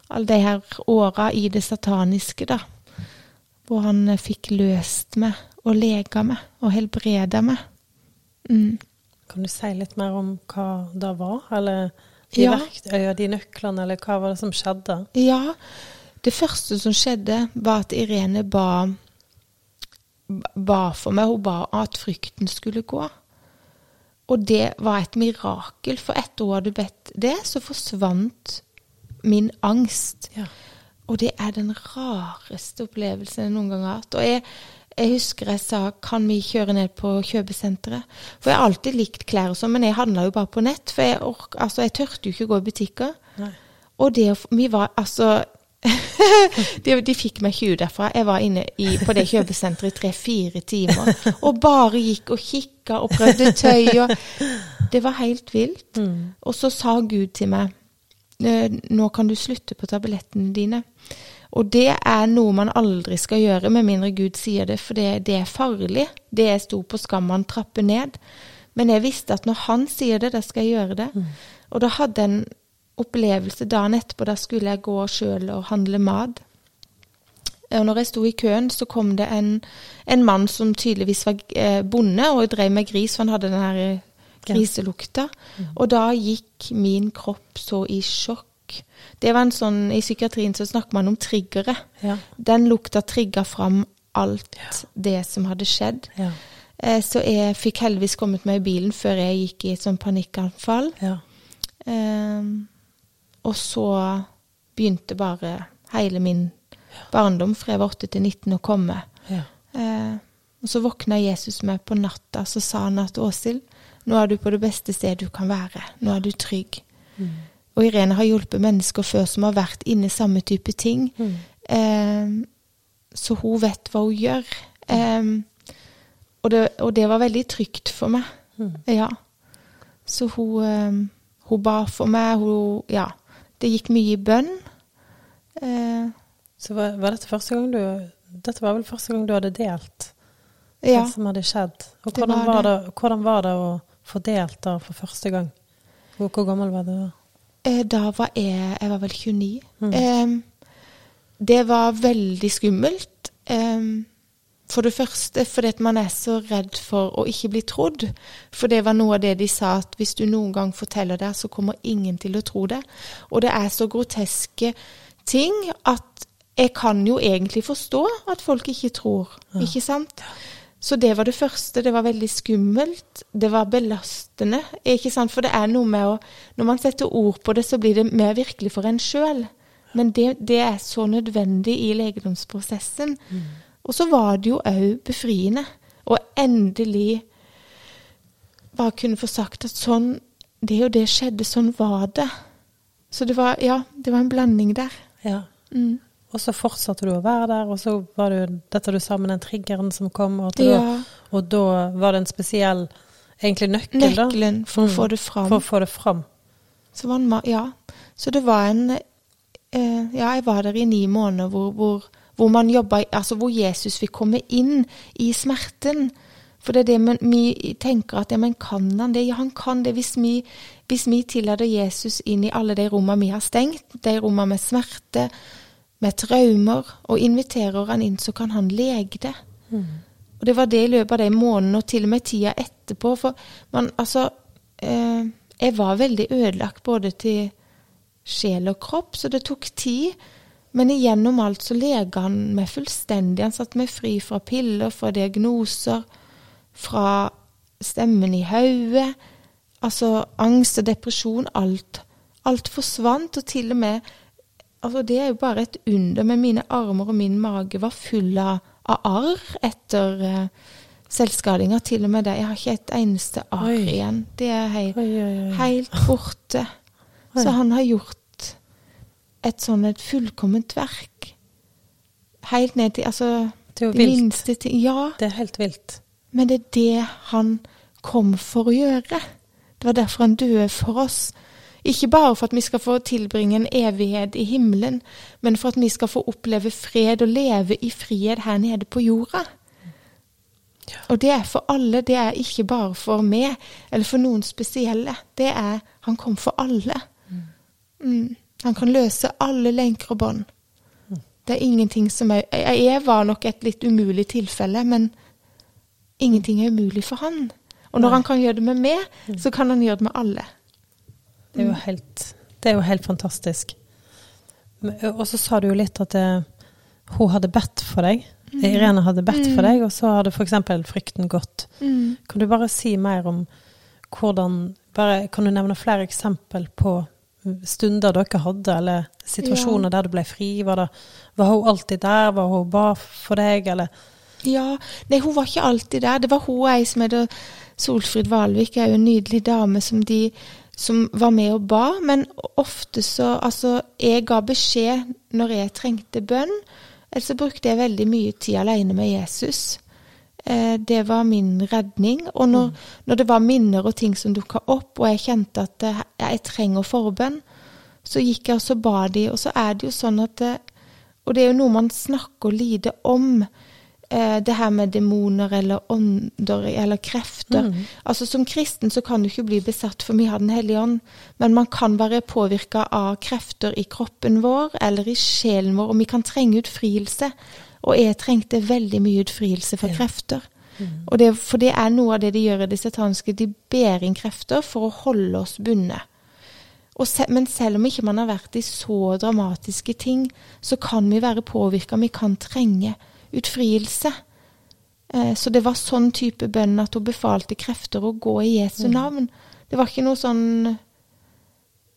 Alle de her åra i det sataniske, da. Hvor han fikk løst meg og lega meg og helbreda meg. Mm. Kan du si litt mer om hva det var? Eller de Ja. verktøyene, de nøklene, eller hva var det som skjedde? Ja, det første som skjedde, var at Irene ba, ba for meg. Hun ba at frykten skulle gå. Og det var et mirakel, for etter hun hadde bedt det, så forsvant min angst. Ja. Og det er den rareste opplevelsen jeg noen gang har hatt. Og jeg, jeg husker jeg sa kan vi kjøre ned på kjøpesenteret? For jeg har alltid likt klær og sånn, men jeg handla jo bare på nett. For jeg, ork, altså, jeg tørte jo ikke gå i butikker. Nei. Og det Vi var altså de, de fikk meg ikke ut derfra. Jeg var inne i, på det kjøpesenteret i tre-fire timer og bare gikk og kikka og prøvde tøy. Og, det var helt vilt. Og så sa Gud til meg «Eh, nå kan du slutte på tablettene dine. Og det er noe man aldri skal gjøre, med mindre Gud sier det, for det, det er farlig. Det jeg sto på, skal man trappe ned. Men jeg visste at når han sier det, da skal jeg gjøre det. Mm. Og da hadde jeg en opplevelse dagen etterpå. Da skulle jeg gå sjøl og handle mat. Og når jeg sto i køen, så kom det en, en mann som tydeligvis var eh, bonde og drev med gris, for han hadde den her eh, griselukta. Og da gikk min kropp så i sjokk. Det var en sånn, I psykiatrien så snakker man om triggere. Ja. Den lukta trigga fram alt det som hadde skjedd. Ja. Eh, så jeg fikk heldigvis kommet meg i bilen før jeg gikk i et sånn panikkanfall. Ja. Eh, og så begynte bare hele min barndom fra jeg var 8 til 19 å komme. Ja. Eh, og så våkna Jesus meg på natta, så sa han at Åshild, nå er du på det beste stedet du kan være. Nå er du trygg. Mm. Og Irene har hjulpet mennesker før som har vært inne i samme type ting. Mm. Eh, så hun vet hva hun gjør. Eh, og, det, og det var veldig trygt for meg. Mm. Ja. Så hun, eh, hun ba for meg. Hun, ja. Det gikk mye i bønn. Eh, Så var, var dette første gang du Dette var vel første gang du hadde delt ja. det som hadde skjedd? Og Det hvordan var var, det, hvordan var det å få delt da for første gang? Hvor, hvor gammel var du da? Eh, Da var jeg Jeg var vel 29. Mm. Det var veldig skummelt. For det første fordi at man er så redd for å ikke bli trodd. For det var noe av det de sa, at hvis du noen gang forteller det, så kommer ingen til å tro det. Og det er så groteske ting at jeg kan jo egentlig forstå at folk ikke tror. Ikke sant? Så det var det første. Det var veldig skummelt. Det var belastende. Ikke sant? For det er noe med å Når man setter ord på det, så blir det mer virkelig for en sjøl. Men det, det er så nødvendig i legedomsprosessen. Og så var det jo òg befriende å endelig bare kunne få sagt at sånn Det og det skjedde, sånn var det. Så det var Ja, det var en blanding der. Ja. Mm. Og så fortsatte du å være der, og så var det dette du sa med den triggeren som kom, og, Ja. da, og da var det en spesiell egentlig nøkkel, da? Nøkkelen for å Mm. få det fram. For å få det fram. Så, en, ja. så det var en eh, Ja, jeg var der i ni måneder hvor, hvor, hvor man jobba Altså hvor Jesus fikk komme inn i smerten. For det er det man, vi tenker at ja, men kan han det? Ja, han kan det hvis vi, hvis vi tillater Jesus inn i alle de rommene vi har stengt, de rommene med smerte, med traumer, og inviterer han inn, så kan han lege det. Og det var det i løpet av de månedene, og til og med tida etterpå. For man, altså eh, Jeg var veldig ødelagt både til sjel og kropp, så det tok tid. Men igjennom alt så lega han meg fullstendig. Han satte meg fri fra piller, fra diagnoser, fra stemmen i hodet. Altså angst og depresjon. Alt. Alt forsvant, og til og med Altså, det er jo bare et under, men mine armer og min mage var full av, av arr etter uh, selvskadinga. Til og med det. Jeg har ikke et eneste arr Oi. igjen. Det er helt, Oi, oi, helt borte. Så han har gjort et sånn et fullkomment verk. Helt ned til altså Det er jo de vilt. minste ting. Ja, Det er helt vilt. men det er det han kom for å gjøre. Det var derfor han døde for oss. Ikke bare for at vi skal få tilbringe en evighet i himmelen, men for at vi skal få oppleve fred og leve i frihet her nede på jorda. Og det er for alle, det er ikke bare for meg, eller for noen spesielle. Det er Han kom for alle. Mm. Han kan løse alle lenker og bånd. Det er ingenting som er jeg, jeg var nok et litt umulig tilfelle, men ingenting er umulig for han. Og når Nei. han kan gjøre det med meg, så kan han gjøre det med alle. Det er jo helt, det er jo helt fantastisk. Og så sa du jo litt at det, hun hadde bedt for deg. Irene hadde bedt for deg, og så hadde f.eks. frykten gått. Kan du bare si mer om hvordan bare, Kan du nevne flere eksempel på stunder dere hadde, eller situasjoner der du ble fri? Var, det, var hun alltid der? Var hun ba for deg, eller? Ja, nei, hun var ikke alltid der. Det var hun og ei som heter Solfrid Valvik, en nydelig dame som de som var med og ba, men ofte så Altså, jeg ga beskjed når jeg trengte bønn, eller så brukte jeg veldig mye tid alene med Jesus. Eh, det var min redning. Og når, når det var minner og ting som dukka opp, og jeg kjente at eh, jeg trenger forbønn, så gikk jeg og så ba de, og så er det jo sånn at det, og det er jo noe man snakker lite om. Eh, det her med demoner eller ånder eller krefter. Mm. Altså Som kristen så kan du ikke bli besatt, for vi har Den hellige ånd. Men man kan være påvirka av krefter i kroppen vår eller i sjelen vår, og vi kan trenge utfrielse. Og jeg trengte veldig mye utfrielse for Ja. krefter. Mm. Og det, for det er noe av det de gjør i det satanske. De ber inn krefter for å holde oss bundet. Og se, men selv om ikke man har vært i så dramatiske ting, så kan vi være påvirka. Vi kan trenge utfrielse. Eh, så det var sånn type bønn at hun befalte krefter å gå i Jesu Mm. navn. Det var ikke noe sånn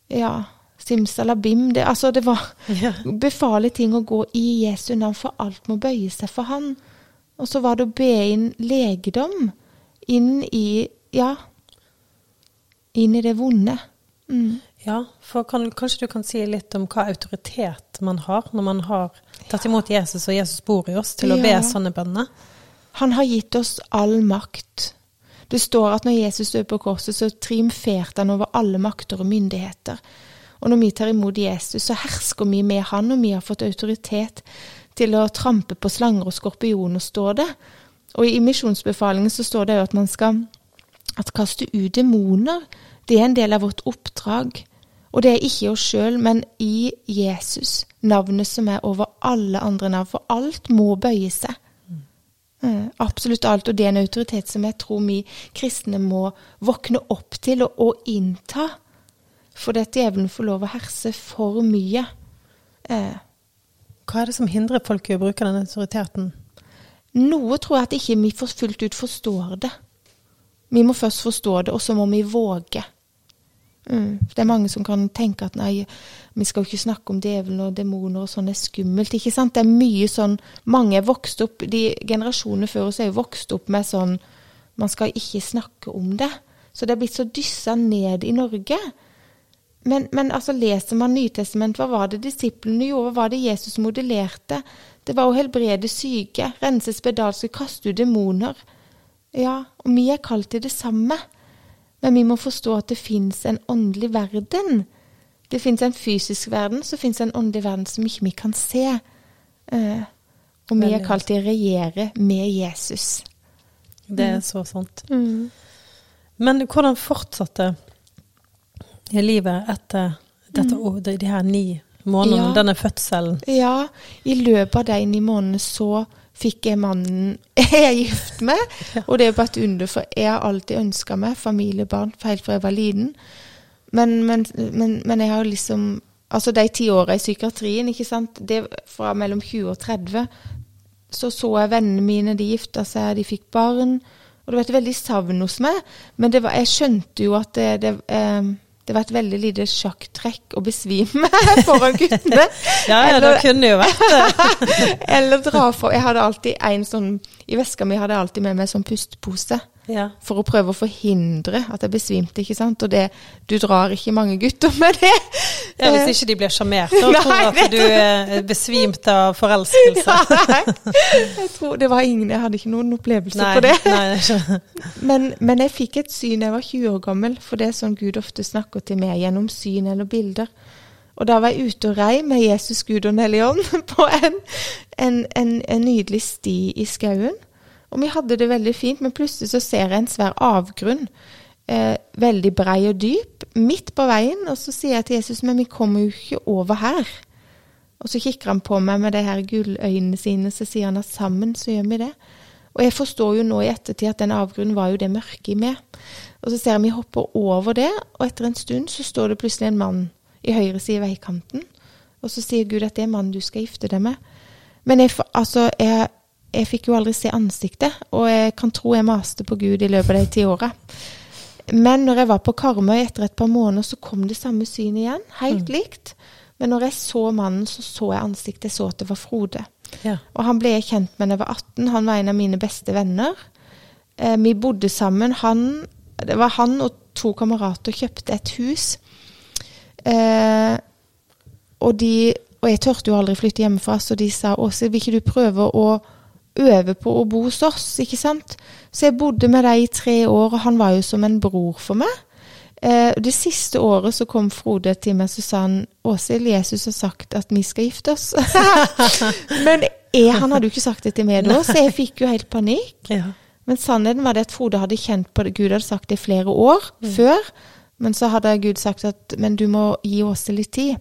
ja, simsalabim. Det, altså, det var Ja. befale ting å gå i Jesu navn, for alt må bøye seg for han. Og så var det å be inn legedom inn i Ja, inn i det vonde. Mm. Ja, for kan, kanskje du kan si litt om hva autoritet man har når man har tatt imot Jesus, og Jesus bor i oss, til å be sånne bønner? Han har gitt oss all makt. Det står at når Jesus døde på korset, så triumferte han over alle makter og myndigheter. Og når vi tar imot Jesus, så hersker vi med han, og vi har fått autoritet til å trampe på slanger og skorpioner, står det. Og i misjonsbefalingen så står det jo at man skal at kaste ut demoner. Det er en del av vårt oppdrag. Og det er ikke i oss sjøl, men i Jesus, navnet som er over alle andre navn. For alt må bøye seg. Mm. absolutt alt. Og det er en autoritet som jeg tror vi kristne må våkne opp til og, og innta. For det djevelen får lov å herse for mye. Eh, Hva er det som hindrer folk i å bruke den autoriteten? noe tror jeg at ikke vi fullt ut forstår det. Vi må først forstå det, og så må vi våge. Mm. Det er mange som kan tenke at nei, vi skal jo ikke snakke om djevelen og demoner og sånn, det er skummelt. ikke sant? Det er mye sånn Mange er vokst opp De generasjonene før oss er jo vokst opp med sånn Man skal ikke snakke om det. Så det er blitt så dyssa ned i Norge. Men, men altså, leser man Nytestamentet, hva var det disiplene gjorde? Hva var det Jesus modellerte? Det var å helbrede syke, rense spedalske, kaste ut demoner. Ja, og vi er kalt til det samme. Men vi må forstå at det fins en åndelig verden. Det fins en fysisk verden, så fins en åndelig verden som ikke vi kan se. Eh, og vi er kalt til å regjere med Jesus. Det Mm. er så sant. Men hvordan fortsatte livet etter dette, mm. de her ni månedene, Ja. denne fødselen? Ja, i løpet av de ni månedene så fikk jeg mannen jeg er gift med. Og det er bare et under, for jeg har alltid ønska meg familie, barn, helt fra jeg var liten. Men, men, men, men jeg har jo liksom Altså de ti åra i psykiatrien, ikke sant. Det fra mellom 20 og 30. Så så jeg vennene mine, de gifta seg, de fikk barn. Og det var et veldig savn hos meg. Men det var, jeg skjønte jo at det, det, eh, det var et veldig lite sjakktrekk å besvime foran guttene. Ja, ja, det kunne jo vært det. eller dra fra Jeg hadde alltid en sånn I veska mi hadde jeg alltid med meg sånn pustepose. Ja. For å prøve å forhindre at jeg besvimte, ikke sant. Og det Du drar ikke mange gutter med det. ja, Hvis ikke de blir sjarmert og tror at du er besvimt av forelskelse. Nei, jeg tror det var ingen Jeg hadde ikke noen opplevelse Nei, på det. nei, skjønner. Men, men jeg fikk et syn jeg var 20 år gammel, for det er sånn Gud ofte snakker til meg gjennom syn eller bilder. Og da var jeg ute og rei med Jesus, Gud og ånd på en, en, en, en nydelig sti i skauen. Og vi hadde det veldig fint, men plutselig så ser jeg en svær avgrunn. Eh, veldig brei og dyp, midt på veien. Og så sier jeg til Jesus, men vi kommer jo ikke over her. Og så kikker han på meg med de her gulløynene sine, så sier han at sammen så gjør vi det. Og jeg forstår jo nå i ettertid at den avgrunnen var jo det mørke i meg. Og så ser jeg vi hopper over det, og etter en stund så står det plutselig en mann i høyre side i veikanten. Og så sier Gud at det er mannen du skal gifte deg med. Men jeg, altså, jeg, jeg fikk jo aldri se ansiktet, og jeg kan tro jeg maste på Gud i løpet av de ti åra. Men når jeg var på Karmøy etter et par måneder, så kom det samme synet igjen. Helt likt. Men når jeg så mannen, så så jeg ansiktet. Jeg så at det var Frode. Ja. Og han ble jeg kjent med da jeg var 18. Han var en av mine beste venner. Eh, vi bodde sammen. Han, det var han og to kamerater kjøpte et hus. Eh, og, de, og jeg turte jo aldri flytte hjemmefra, så de sa Åse, vil ikke du prøve å øve på å bo hos oss, ikke sant? Så jeg bodde med dem i tre år, og han var jo som en bror for meg. Eh, det siste året så kom Frode til meg og sa han, Åshild, Jesus har sagt at vi skal gifte oss. Men jeg, han hadde jo ikke sagt det til meg da, så jeg fikk jo helt panikk. Ja. Men sannheten var det at Frode hadde kjent på det. Gud hadde sagt det i flere år før. Men så hadde Gud sagt at men du må gi Åse litt tid.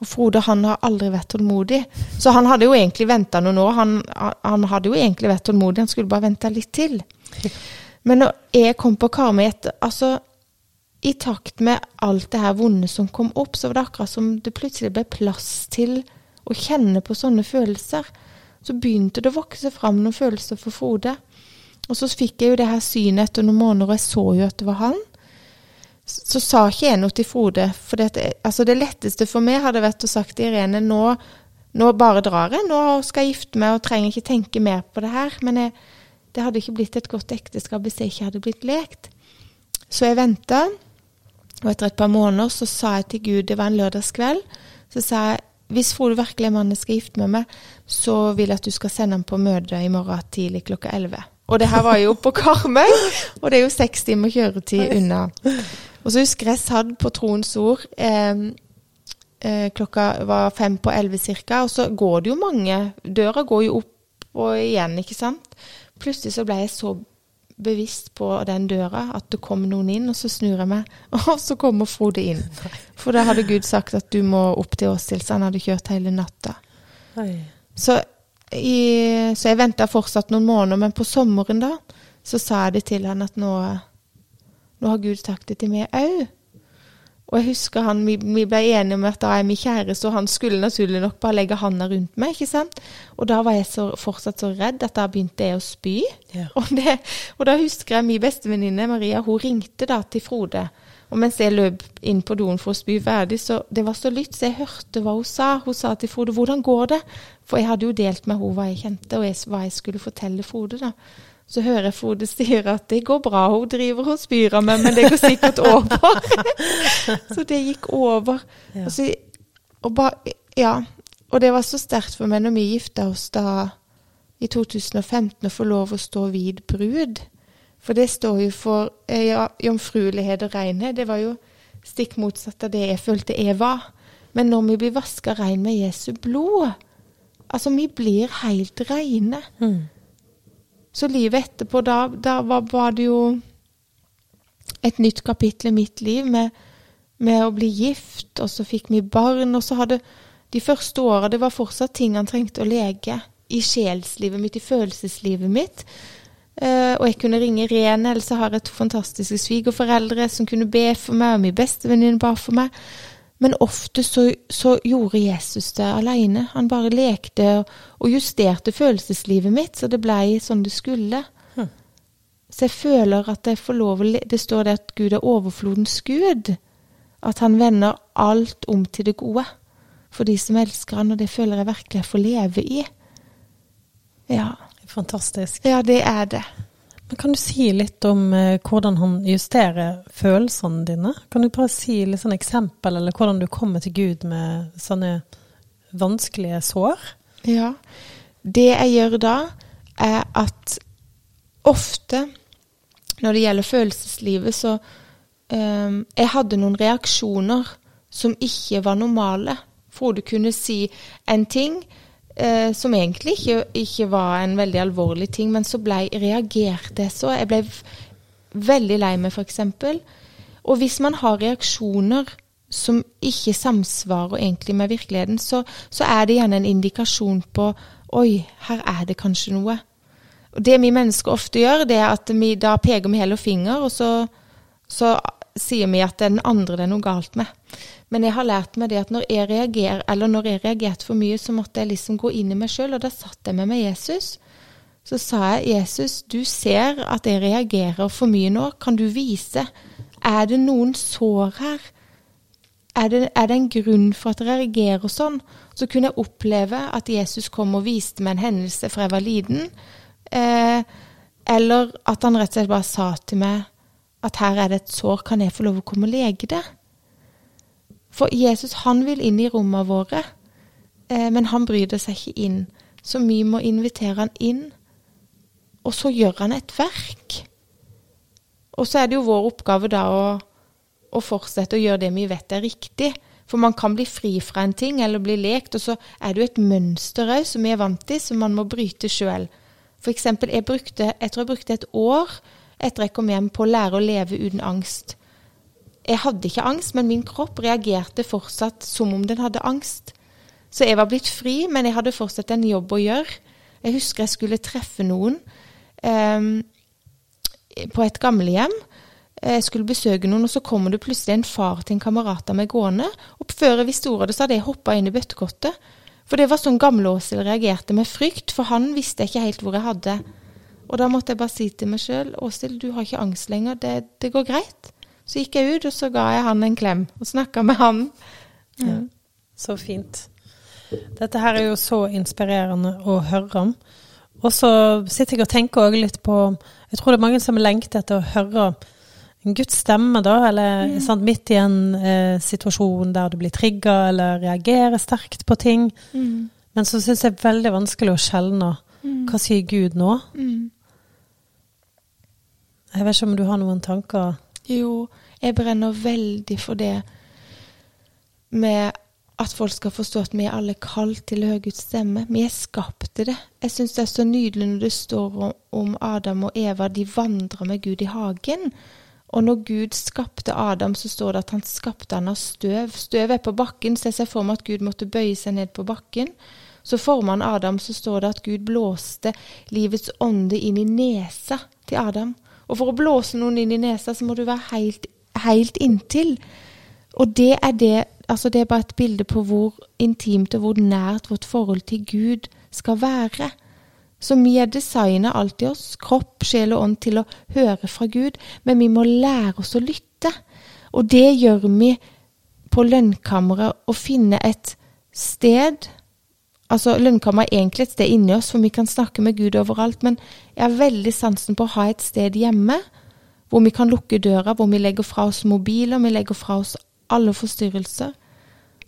Og Frode han har aldri vært tålmodig. Så han hadde jo egentlig venta noen år. Han, han hadde jo egentlig vært tålmodig, han skulle bare vente litt til. Men når jeg kom på Karmøy Altså, i takt med alt det her vonde som kom opp, så var det akkurat som det plutselig ble plass til å kjenne på sånne følelser. Så begynte det å vokse fram noen følelser for Frode. Og så fikk jeg jo det her synet etter noen måneder, og jeg så jo at det var han. Så, sa ikke jeg noe til Frode. For det, altså det letteste for meg hadde vært å sagt til Irene nå, nå bare drar jeg, nå skal jeg gifte meg og trenger ikke tenke mer på det her. Men jeg, det hadde ikke blitt et godt ekteskap hvis jeg ikke hadde blitt lekt. Så jeg venta, og etter et par måneder så sa jeg til Gud, det var en lørdagskveld, så sa jeg hvis Frode virkelig er mannen jeg skal gifte meg med, så vil jeg at du skal sende ham på møte i morgen tidlig klokka 11. Og det her var jo på Karmøy, og det er jo seks timer kjøretid unna. Og så husker jeg satt på Troens ord. Eh, eh, klokka var fem på elleve cirka, og så går det jo mange Døra går jo opp og igjen, ikke sant. Plutselig så ble jeg så bevisst på den døra at det kom noen inn, og så snur jeg meg, og så kommer Frode inn. For da hadde Gud sagt at du må opp til Åshild, så han hadde kjørt hele natta. Så i, så jeg venta fortsatt noen måneder, men på sommeren da, så sa jeg det til han at nå, nå har Gud sagt det til meg òg. Og jeg husker han, vi, vi, ble enige om at da er vi kjæreste, og han skulle naturlig nok bare legge handa rundt meg. ikke sant? Og da var jeg så, fortsatt så redd at da begynte jeg å spy. Ja. Og, det, og da husker jeg min bestevenninne Maria, hun ringte da til Frode. Og mens jeg løp inn på doen for å spy ferdig, så det var så lytt, så jeg hørte hva hun sa. Hun sa til Frode 'Hvordan går det?' For jeg hadde jo delt med henne hva jeg kjente, og jeg, hva jeg skulle fortelle Frode. da. Så hører jeg Frode sier at det går bra, hun driver og spyr av meg, men det går sikkert over. så det gikk over. Ja. Og, så, og, ba, ja. og det var så sterkt for meg når vi gifta oss da i 2015 å få lov å stå vid brud. For det står jo for eh, ja, jomfruelighet og renhet. Det var jo stikk motsatt av det jeg følte jeg var. Men når vi blir vaska rein med Jesu blod Altså, vi blir helt reine. Mm. Så livet etterpå, da, da var, var, det jo et nytt kapittel i mitt liv med, med, å bli gift, og så fikk vi barn, og så hadde de første åra Det var fortsatt ting han trengte å lege i sjelslivet mitt, i følelseslivet mitt. Uh, og jeg kunne ringe eller så har jeg et fantastiske svigerforeldre som kunne be for meg, og min bestevenninne ba for meg. Men ofte så, så, gjorde Jesus det alene. Han bare lekte og, og justerte følelseslivet mitt, så det blei sånn det skulle. Hm. Så jeg føler at jeg får lov å Det står det at Gud er overflodens Gud. At han vender alt om til det gode for de som elsker han, og det føler jeg virkelig jeg får leve i. Ja. Fantastisk. Ja, det er det. Men Kan du si litt om eh, hvordan han justerer følelsene dine? Kan du bare si litt sånn eksempel, eller hvordan du kommer til Gud med sånne vanskelige sår? Ja. Det jeg gjør da, er at ofte når det gjelder følelseslivet, så um, Jeg hadde noen reaksjoner som ikke var normale. Frode kunne si en ting eh, som egentlig ikke, ikke, var en veldig alvorlig ting, men så ble, reagerte jeg så. Jeg ble veldig lei meg, f.eks. Og hvis man har reaksjoner som ikke samsvarer egentlig med virkeligheten, så, så, er det gjerne en indikasjon på Oi, her er det kanskje noe. Det vi mennesker ofte gjør, det er at vi da peker vi og finger, og så, så sier vi at det er den andre det er noe galt med. Men jeg har lært meg det at når jeg reagerer, eller når jeg reagerte for mye, så måtte jeg liksom gå inn i meg sjøl, og da satt jeg med meg Jesus. Så sa jeg, Jesus, du ser at jeg reagerer for mye nå, kan du vise? Er det noen sår her? Er det, er det en grunn for at jeg reagerer sånn? Så kunne jeg oppleve at Jesus kom og viste meg en hendelse fra jeg var liten. Eh, eller at han rett og slett bare sa til meg at her er det et sår, kan jeg få lov å komme og lege det? For Jesus han vil inn i rommene våre, eh, men han bryr seg ikke inn. Så vi må invitere han inn, og så gjør han et verk. Og så er det jo vår oppgave da å, å fortsette å gjøre det vi vet er riktig. For man kan bli fri fra en ting eller bli lekt, og så er det jo et mønster òg som vi er vant til, som man må bryte sjøl. For eksempel, jeg, jeg tror jeg brukte et år etter jeg kom hjem på å lære å leve uten angst. Jeg hadde ikke angst, men min kropp reagerte fortsatt som om den hadde angst. Så jeg var blitt fri, men jeg hadde fortsatt en jobb å gjøre. Jeg husker jeg skulle treffe noen eh, på et gamlehjem. Jeg skulle besøke noen, og så kommer det plutselig en far til en kamerat av meg gående. Og før jeg visste ordet, så hadde jeg hoppa inn i bøttekottet. For det var sånn gamle Åshild reagerte med frykt, for han visste ikke helt hvor jeg hadde. Og da måtte jeg bare si til meg sjøl Åshild, du har ikke angst lenger, det, det, går greit. Så gikk jeg ut, og så ga jeg han en klem og snakka med han. Ja. Ja, så fint. Dette her er jo så inspirerende å høre om. Og så sitter jeg og tenker litt på Jeg tror det er mange som lengter etter å høre en Guds stemme, da, eller mm. sant, midt i en eh, situasjon der du blir trigga eller reagerer sterkt på ting. Mm. Men så syns jeg det er veldig vanskelig å skjelne. Mm. Hva sier Gud nå? Mm. Jeg vet ikke om du har noen tanker? Jo, jeg brenner veldig for det med at folk skal forstå at vi er alle kalt til å høre Guds stemme. Vi er skapt til det. Jeg syns det er så nydelig når det står om Adam og Eva, de vandrer med Gud i hagen. Og når Gud skapte Adam, så står det at han skapte han av støv. Støv er på bakken, så jeg ser for meg at Gud måtte bøye seg ned på bakken. Så former han Adam, så står det at Gud blåste livets ånde inn i nesa til Adam. Og for å blåse noen inn i nesa, så må du være helt, helt inntil. Og det er det Altså, det er bare et bilde på hvor intimt og hvor nært vårt forhold til Gud skal være. Så vi er designa alltid oss, kropp, sjel og ånd, til å høre fra Gud, men vi må lære oss å lytte. Og det gjør vi på lønnkammeret, å finne et sted Altså, Lønnkammeret er egentlig et sted inni oss, for vi kan snakke med Gud overalt, men jeg har veldig sansen på å ha et sted hjemme hvor vi kan lukke døra, hvor vi legger fra oss mobiler, vi legger fra oss alle forstyrrelser.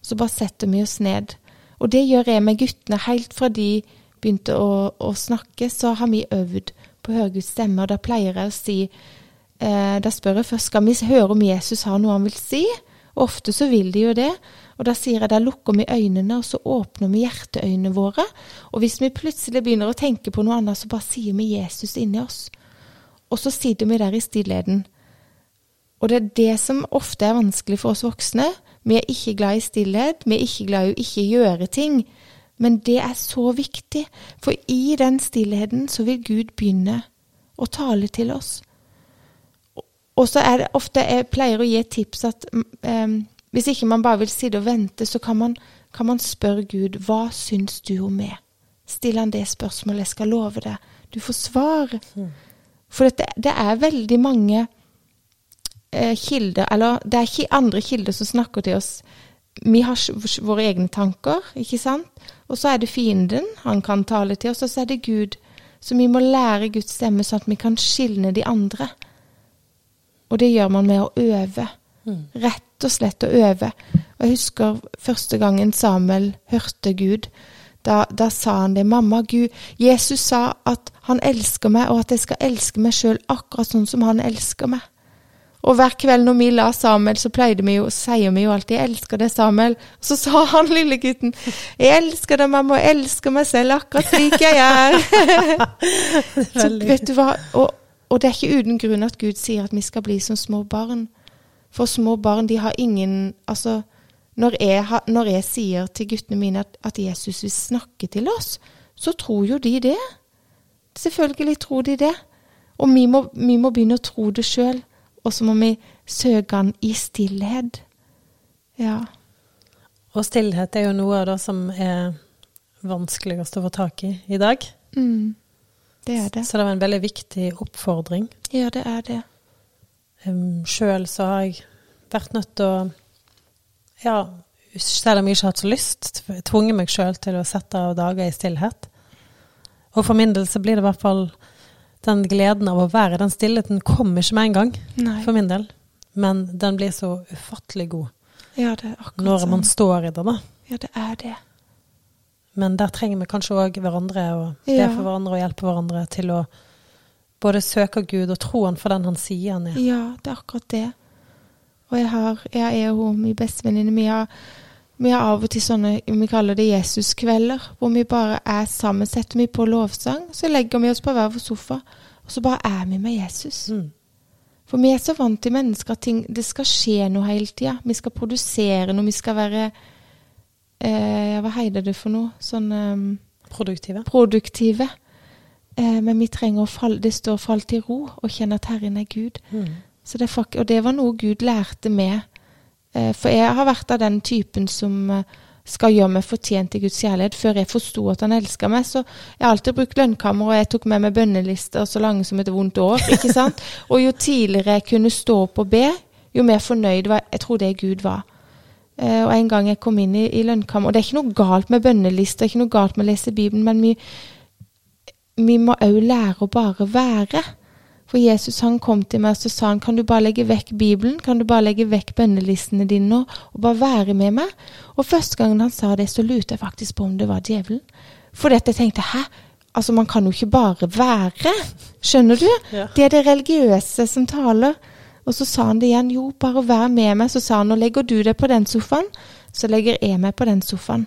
Så bare setter vi oss ned. Og det gjør jeg med guttene helt fra de begynte å, å, snakke, så har vi øvd på å høre Guds stemme. Og da pleier jeg å si eh, Da spør jeg først skal vi høre om Jesus har noe han vil si. Og ofte så vil de jo det. Og da sier jeg da lukker vi øynene, og så åpner vi hjerteøynene våre. Og hvis vi plutselig begynner å tenke på noe annet, så bare sier vi Jesus inni oss. Og så sitter vi der i stillheten. Og det er det som ofte er vanskelig for oss voksne. Vi er ikke glad i stillhet, vi er ikke glad i å ikke gjøre ting. Men det er så viktig, for i den stillheten så vil Gud begynne å tale til oss. Og så er det ofte Jeg pleier å gi et tips at um, hvis ikke man bare vil sitte og vente, så kan man, kan man spørre Gud hva syns du om meg? Still han det spørsmålet, jeg skal love deg. Du får svar. Mm. For det, det, er veldig mange eh, kilder, eller det er andre kilder som snakker til oss vi har våre egne tanker, ikke sant? Og så er det fienden, han kan tale til oss, og så er det Gud. Så vi må lære Guds stemme sånn at vi kan skilne de andre. Og det gjør man med å øve. Mm. Rett og slett å øve. Og jeg husker første gangen Samuel hørte Gud. Da, da, sa han det. 'Mamma, Gud, Jesus sa at han elsker meg, og at jeg skal elske meg sjøl akkurat sånn som han elsker meg.' Og hver kveld når vi la Samuel, så pleide vi jo, sier vi jo alltid 'Jeg elsker deg, Samuel'. Og så sa han lille gutten 'Jeg elsker deg, mamma, og elsker meg selv akkurat slik jeg er'. så vet du hva, og, og, det er ikke uten grunn at Gud sier at vi skal bli som små barn. For små barn, de har ingen Altså, når jeg, når jeg sier til guttene mine at, at Jesus vil snakke til oss, så tror jo de det. Selvfølgelig tror de det. Og vi må, vi må begynne å tro det sjøl og så må vi søke han i stillhet. Ja. Og stillhet er jo noe av det som er vanskeligst å få tak i i dag. Mm. Det er det. Så det var en veldig viktig oppfordring. Ja, det er det. Um, Sjøl så har jeg vært nødt til å Ja, selv om jeg ikke har hatt så lyst, tvunget meg sjøl til å sette av dager i stillhet. Og for min del så blir det i hvert fall den gleden av å være i den stillheten kommer ikke med en gang, Nei. for min del. Men den blir så ufattelig god ja, når man sånn. står i det. da. Ja, det er det. Men der trenger vi kanskje òg hverandre, og be ja. for hverandre og hjelpe hverandre til å både søker Gud og tror Han for den Han sier Han er. Ja, det er akkurat det. Og jeg har, jeg er jo min bestevenninne, vi vi har av og til sånne vi kaller det Jesuskvelder, hvor vi bare er sammen. Setter vi på lovsang, så legger vi oss på hver vår sofa, og så bare er vi med Jesus. Mm. For vi er så vant til mennesker at ting, det skal skje noe hele tida. Vi skal produsere noe, vi skal være eh, Hva heter det for noe? Sånn eh, Produktive. produktive. Eh, men vi trenger å falle Det står 'fall til ro' og kjenne at Herren er Gud. Mm. Så det er fak og det var noe Gud lærte meg. Eh, for jeg har vært av den typen som eh, skal gjøre meg fortjent til Guds kjærlighet. Før jeg forsto at han elska meg, så jeg har alltid brukt lønnkammer, og jeg tok med meg bønnelister så lange som et vondt år. ikke sant? Og jo tidligere jeg kunne stå opp og be, jo mer fornøyd var jeg tror det Gud var. Eh, og en gang jeg kom inn i, i lønnkammer Og det er ikke noe galt med bønnelister, ikke noe galt med å lese Bibelen, men vi, vi må òg lære å bare være. For Jesus han kom til meg og så sa han, kan du bare legge vekk Bibelen, kan du bare legge vekk bønnelistene dine nå, og bare være med meg? Og første gangen han sa det, så lurte jeg faktisk på om det var djevelen. Fordi at jeg tenkte hæ? Altså, man kan jo ikke bare være. Skjønner du? Ja. Det er det religiøse som taler. Og så sa han det igjen. Jo, bare vær med meg. Så sa han nå legger du deg på den sofaen, så legger jeg meg på den sofaen.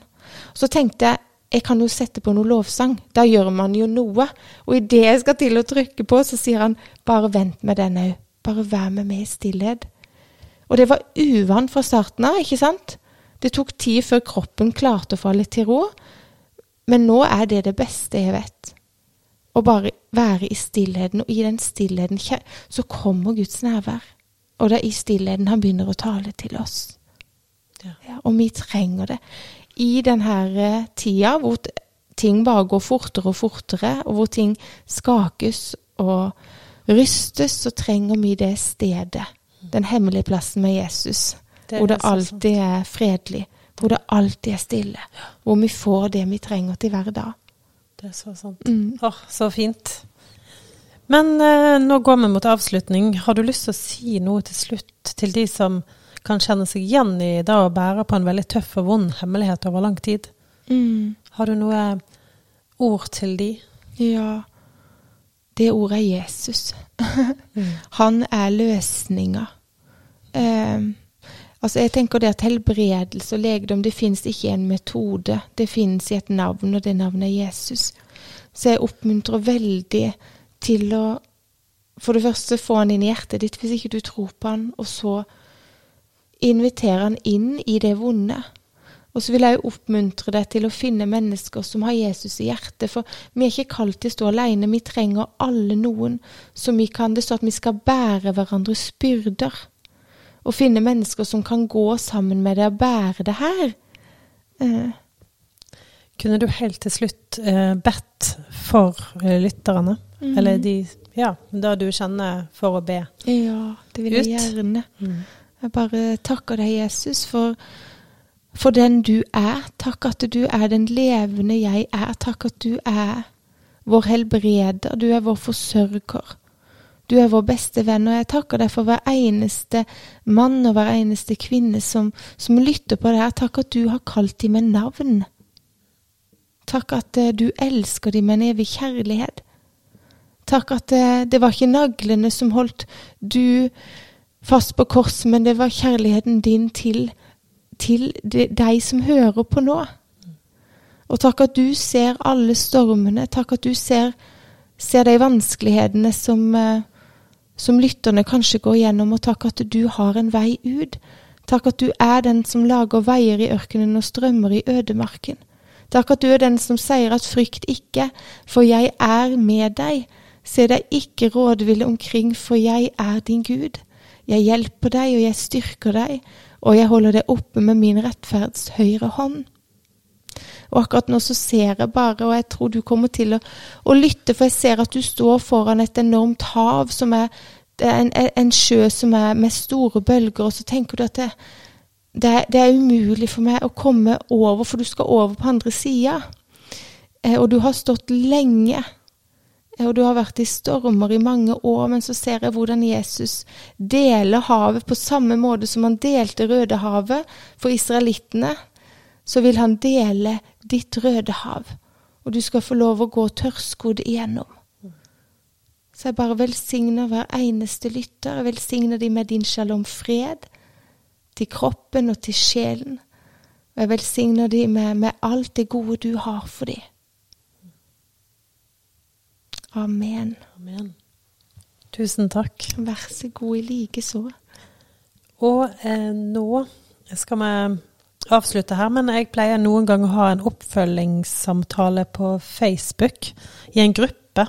Så tenkte jeg jeg kan jo sette på noe lovsang. Da gjør man jo noe. Og idet jeg skal til å trykke på, så sier han bare vent med den òg. Bare vær med meg i stillhet. Og det var uvant fra starten av, ikke sant? Det tok tid før kroppen klarte å falle til ro. Men nå er det det beste jeg vet. Å bare være i stillheten, og i den stillheten så kommer Guds nærvær. Og det er i stillheten han begynner å tale til oss. Ja. Ja, og vi trenger det. I denne tida hvor ting bare går fortere og fortere, og hvor ting skakes og rystes, så trenger vi det stedet. Den hemmelige plassen med Jesus. Det hvor det alltid er fredelig. Hvor det alltid er stille. Hvor vi får det vi trenger til hver dag. Det er så sant. Mm. Åh, så fint. Men eh, nå går vi mot avslutning. Har du lyst til å si noe til slutt til de som kan kjenne seg igjen i det å bære på en veldig tøff og vond hemmelighet over lang tid? Mm. Har du noe ord til de? Ja, det ordet er Jesus. Mm. Han er løsninga. Eh, altså jeg tenker det at helbredelse og legedom, det finnes ikke en metode. Det finnes i et navn, og det navnet er Jesus. Så jeg oppmuntrer veldig til å for det første få han inn i hjertet ditt hvis ikke du tror på han, og så invitere han inn i det vonde. Og så vil jeg jo oppmuntre deg til å finne mennesker som har Jesus i hjertet. For vi er ikke kalt til å stå alene. Vi trenger alle noen som vi kan Det står at vi skal bære hverandres byrder. Og finne mennesker som kan gå sammen med deg og bære det her. Eh, Kunne du helt til slutt eh, bedt for eh, lytterne? Mhm. Eller de Ja, da du kjenner for å be. ja, det vil jeg Ut. gjerne. Jeg bare takker deg, Jesus, for, for den du er. Takk at du er den levende jeg er. Takk at du er vår helbreder. Du er vår forsørger. Du er vår beste venn, og jeg takker deg for hver eneste mann og hver eneste kvinne som, som lytter på det her. Takk at du har kalt dem med navn. Takk at eh, du elsker dem med en evig kjærlighet. Takk at eh, det var ikke naglene som holdt du fast på korset, men det var kjærligheten din til, til de, deg som hører på nå. Og takk at du ser alle stormene. Takk at du ser, ser de vanskelighetene som, eh, som lytterne kanskje går gjennom, og takk at du har en vei ut. Takk at du er den som lager veier i ørkenen og strømmer i ødemarken. Takk at du er den som sier at frykt ikke, for jeg er med deg. Se deg ikke rådville omkring, for jeg er din Gud. Jeg hjelper deg, og jeg styrker deg, og jeg holder deg oppe med min rettferds høyre hånd. Og akkurat nå så ser jeg bare, og jeg tror du kommer til å, å lytte, for jeg ser at du står foran et enormt hav som er, en, en sjø som er med store bølger, og så tenker du at det, det, det er umulig for meg å komme over, for du skal over på andre sida. Eh, og du har stått lenge. Og du har vært i stormer i mange år, men så ser jeg hvordan Jesus deler havet på samme måte som han delte Rødehavet for israelittene. Så vil han dele ditt Rødehav, og du skal få lov å gå tørrskodd igjennom. Så jeg bare velsigner hver eneste lytter. Jeg velsigner de med din shalom fred. til kroppen og til sjelen. Og jeg velsigner dem med, med alt det gode du har for dem. Amen. Amen. Tusen takk. Vær så god i likeså. Og eh, nå skal vi avslutte her, men jeg pleier noen ganger å ha en oppfølgingssamtale på Facebook i en gruppe.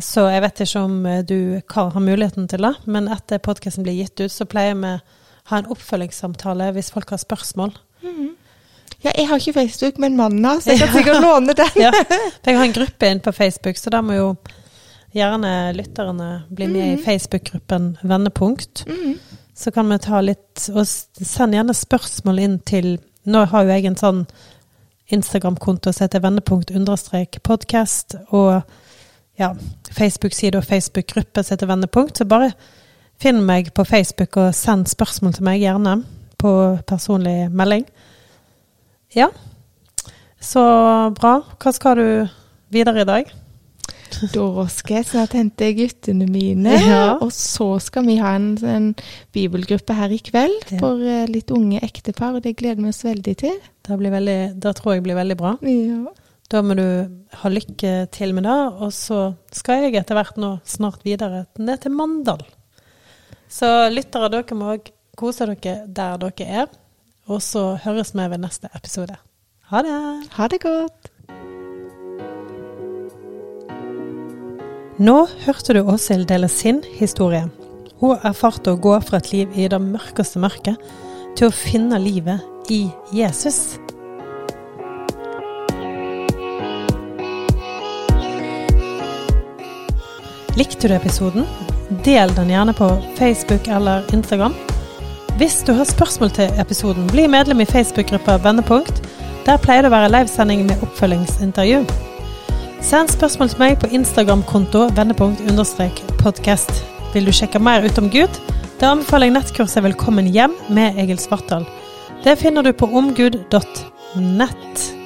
Så jeg vet ikke om eh, du Karl, har muligheten til det, men etter podkasten blir gitt ut, så pleier vi å ha en oppfølgingssamtale hvis folk har spørsmål. Ja, jeg har ikke Facebook, men mannen har, så jeg kan sikkert låne den. Ja, jeg har en gruppe inn på Facebook, så da må jo gjerne lytterne bli med i Facebook-gruppen Vendepunkt. Mhm. Så kan vi ta litt Og send gjerne spørsmål inn til Nå har jo jeg en sånn Instagram-konto som heter vendepunkt understrek podkast, og ja, Facebook-side og Facebook-gruppe som heter Vendepunkt. Så bare finn meg på Facebook og send spørsmål til meg, gjerne på personlig melding. Ja. Så bra. Hva skal du videre i dag? Da skal jeg snart hente guttene mine, Ja. og så skal vi ha en, en bibelgruppe her i kveld Ja. for eh, litt unge ektepar, og det gleder vi oss veldig til. Det, blir veldig, det tror jeg blir veldig bra. Ja. Da må du ha lykke til med det. Og så skal jeg etter hvert nå snart videre ned til Mandal. Så lyttere, dere må òg kose dere der dere er. Og så høres vi ved neste episode. Ha det! Ha det godt. Nå hørte du Åshild dele sin historie. Hun erfarte å gå fra et liv i det mørkeste mørket til å finne livet i Jesus. Likte du episoden? Del den gjerne på Facebook eller Instagram. Hvis du har spørsmål til episoden, bli medlem i Facebook-gruppa Vendepunkt. Der pleier det å være livesending med oppfølgingsintervju. Send spørsmål til meg på Instagram-konto vendepunkt-podkast. Vil du sjekke mer ut om Gud? Da anbefaler jeg nettkurset Velkommen hjem med Egil Svartdal. Det finner du på omgud.nett.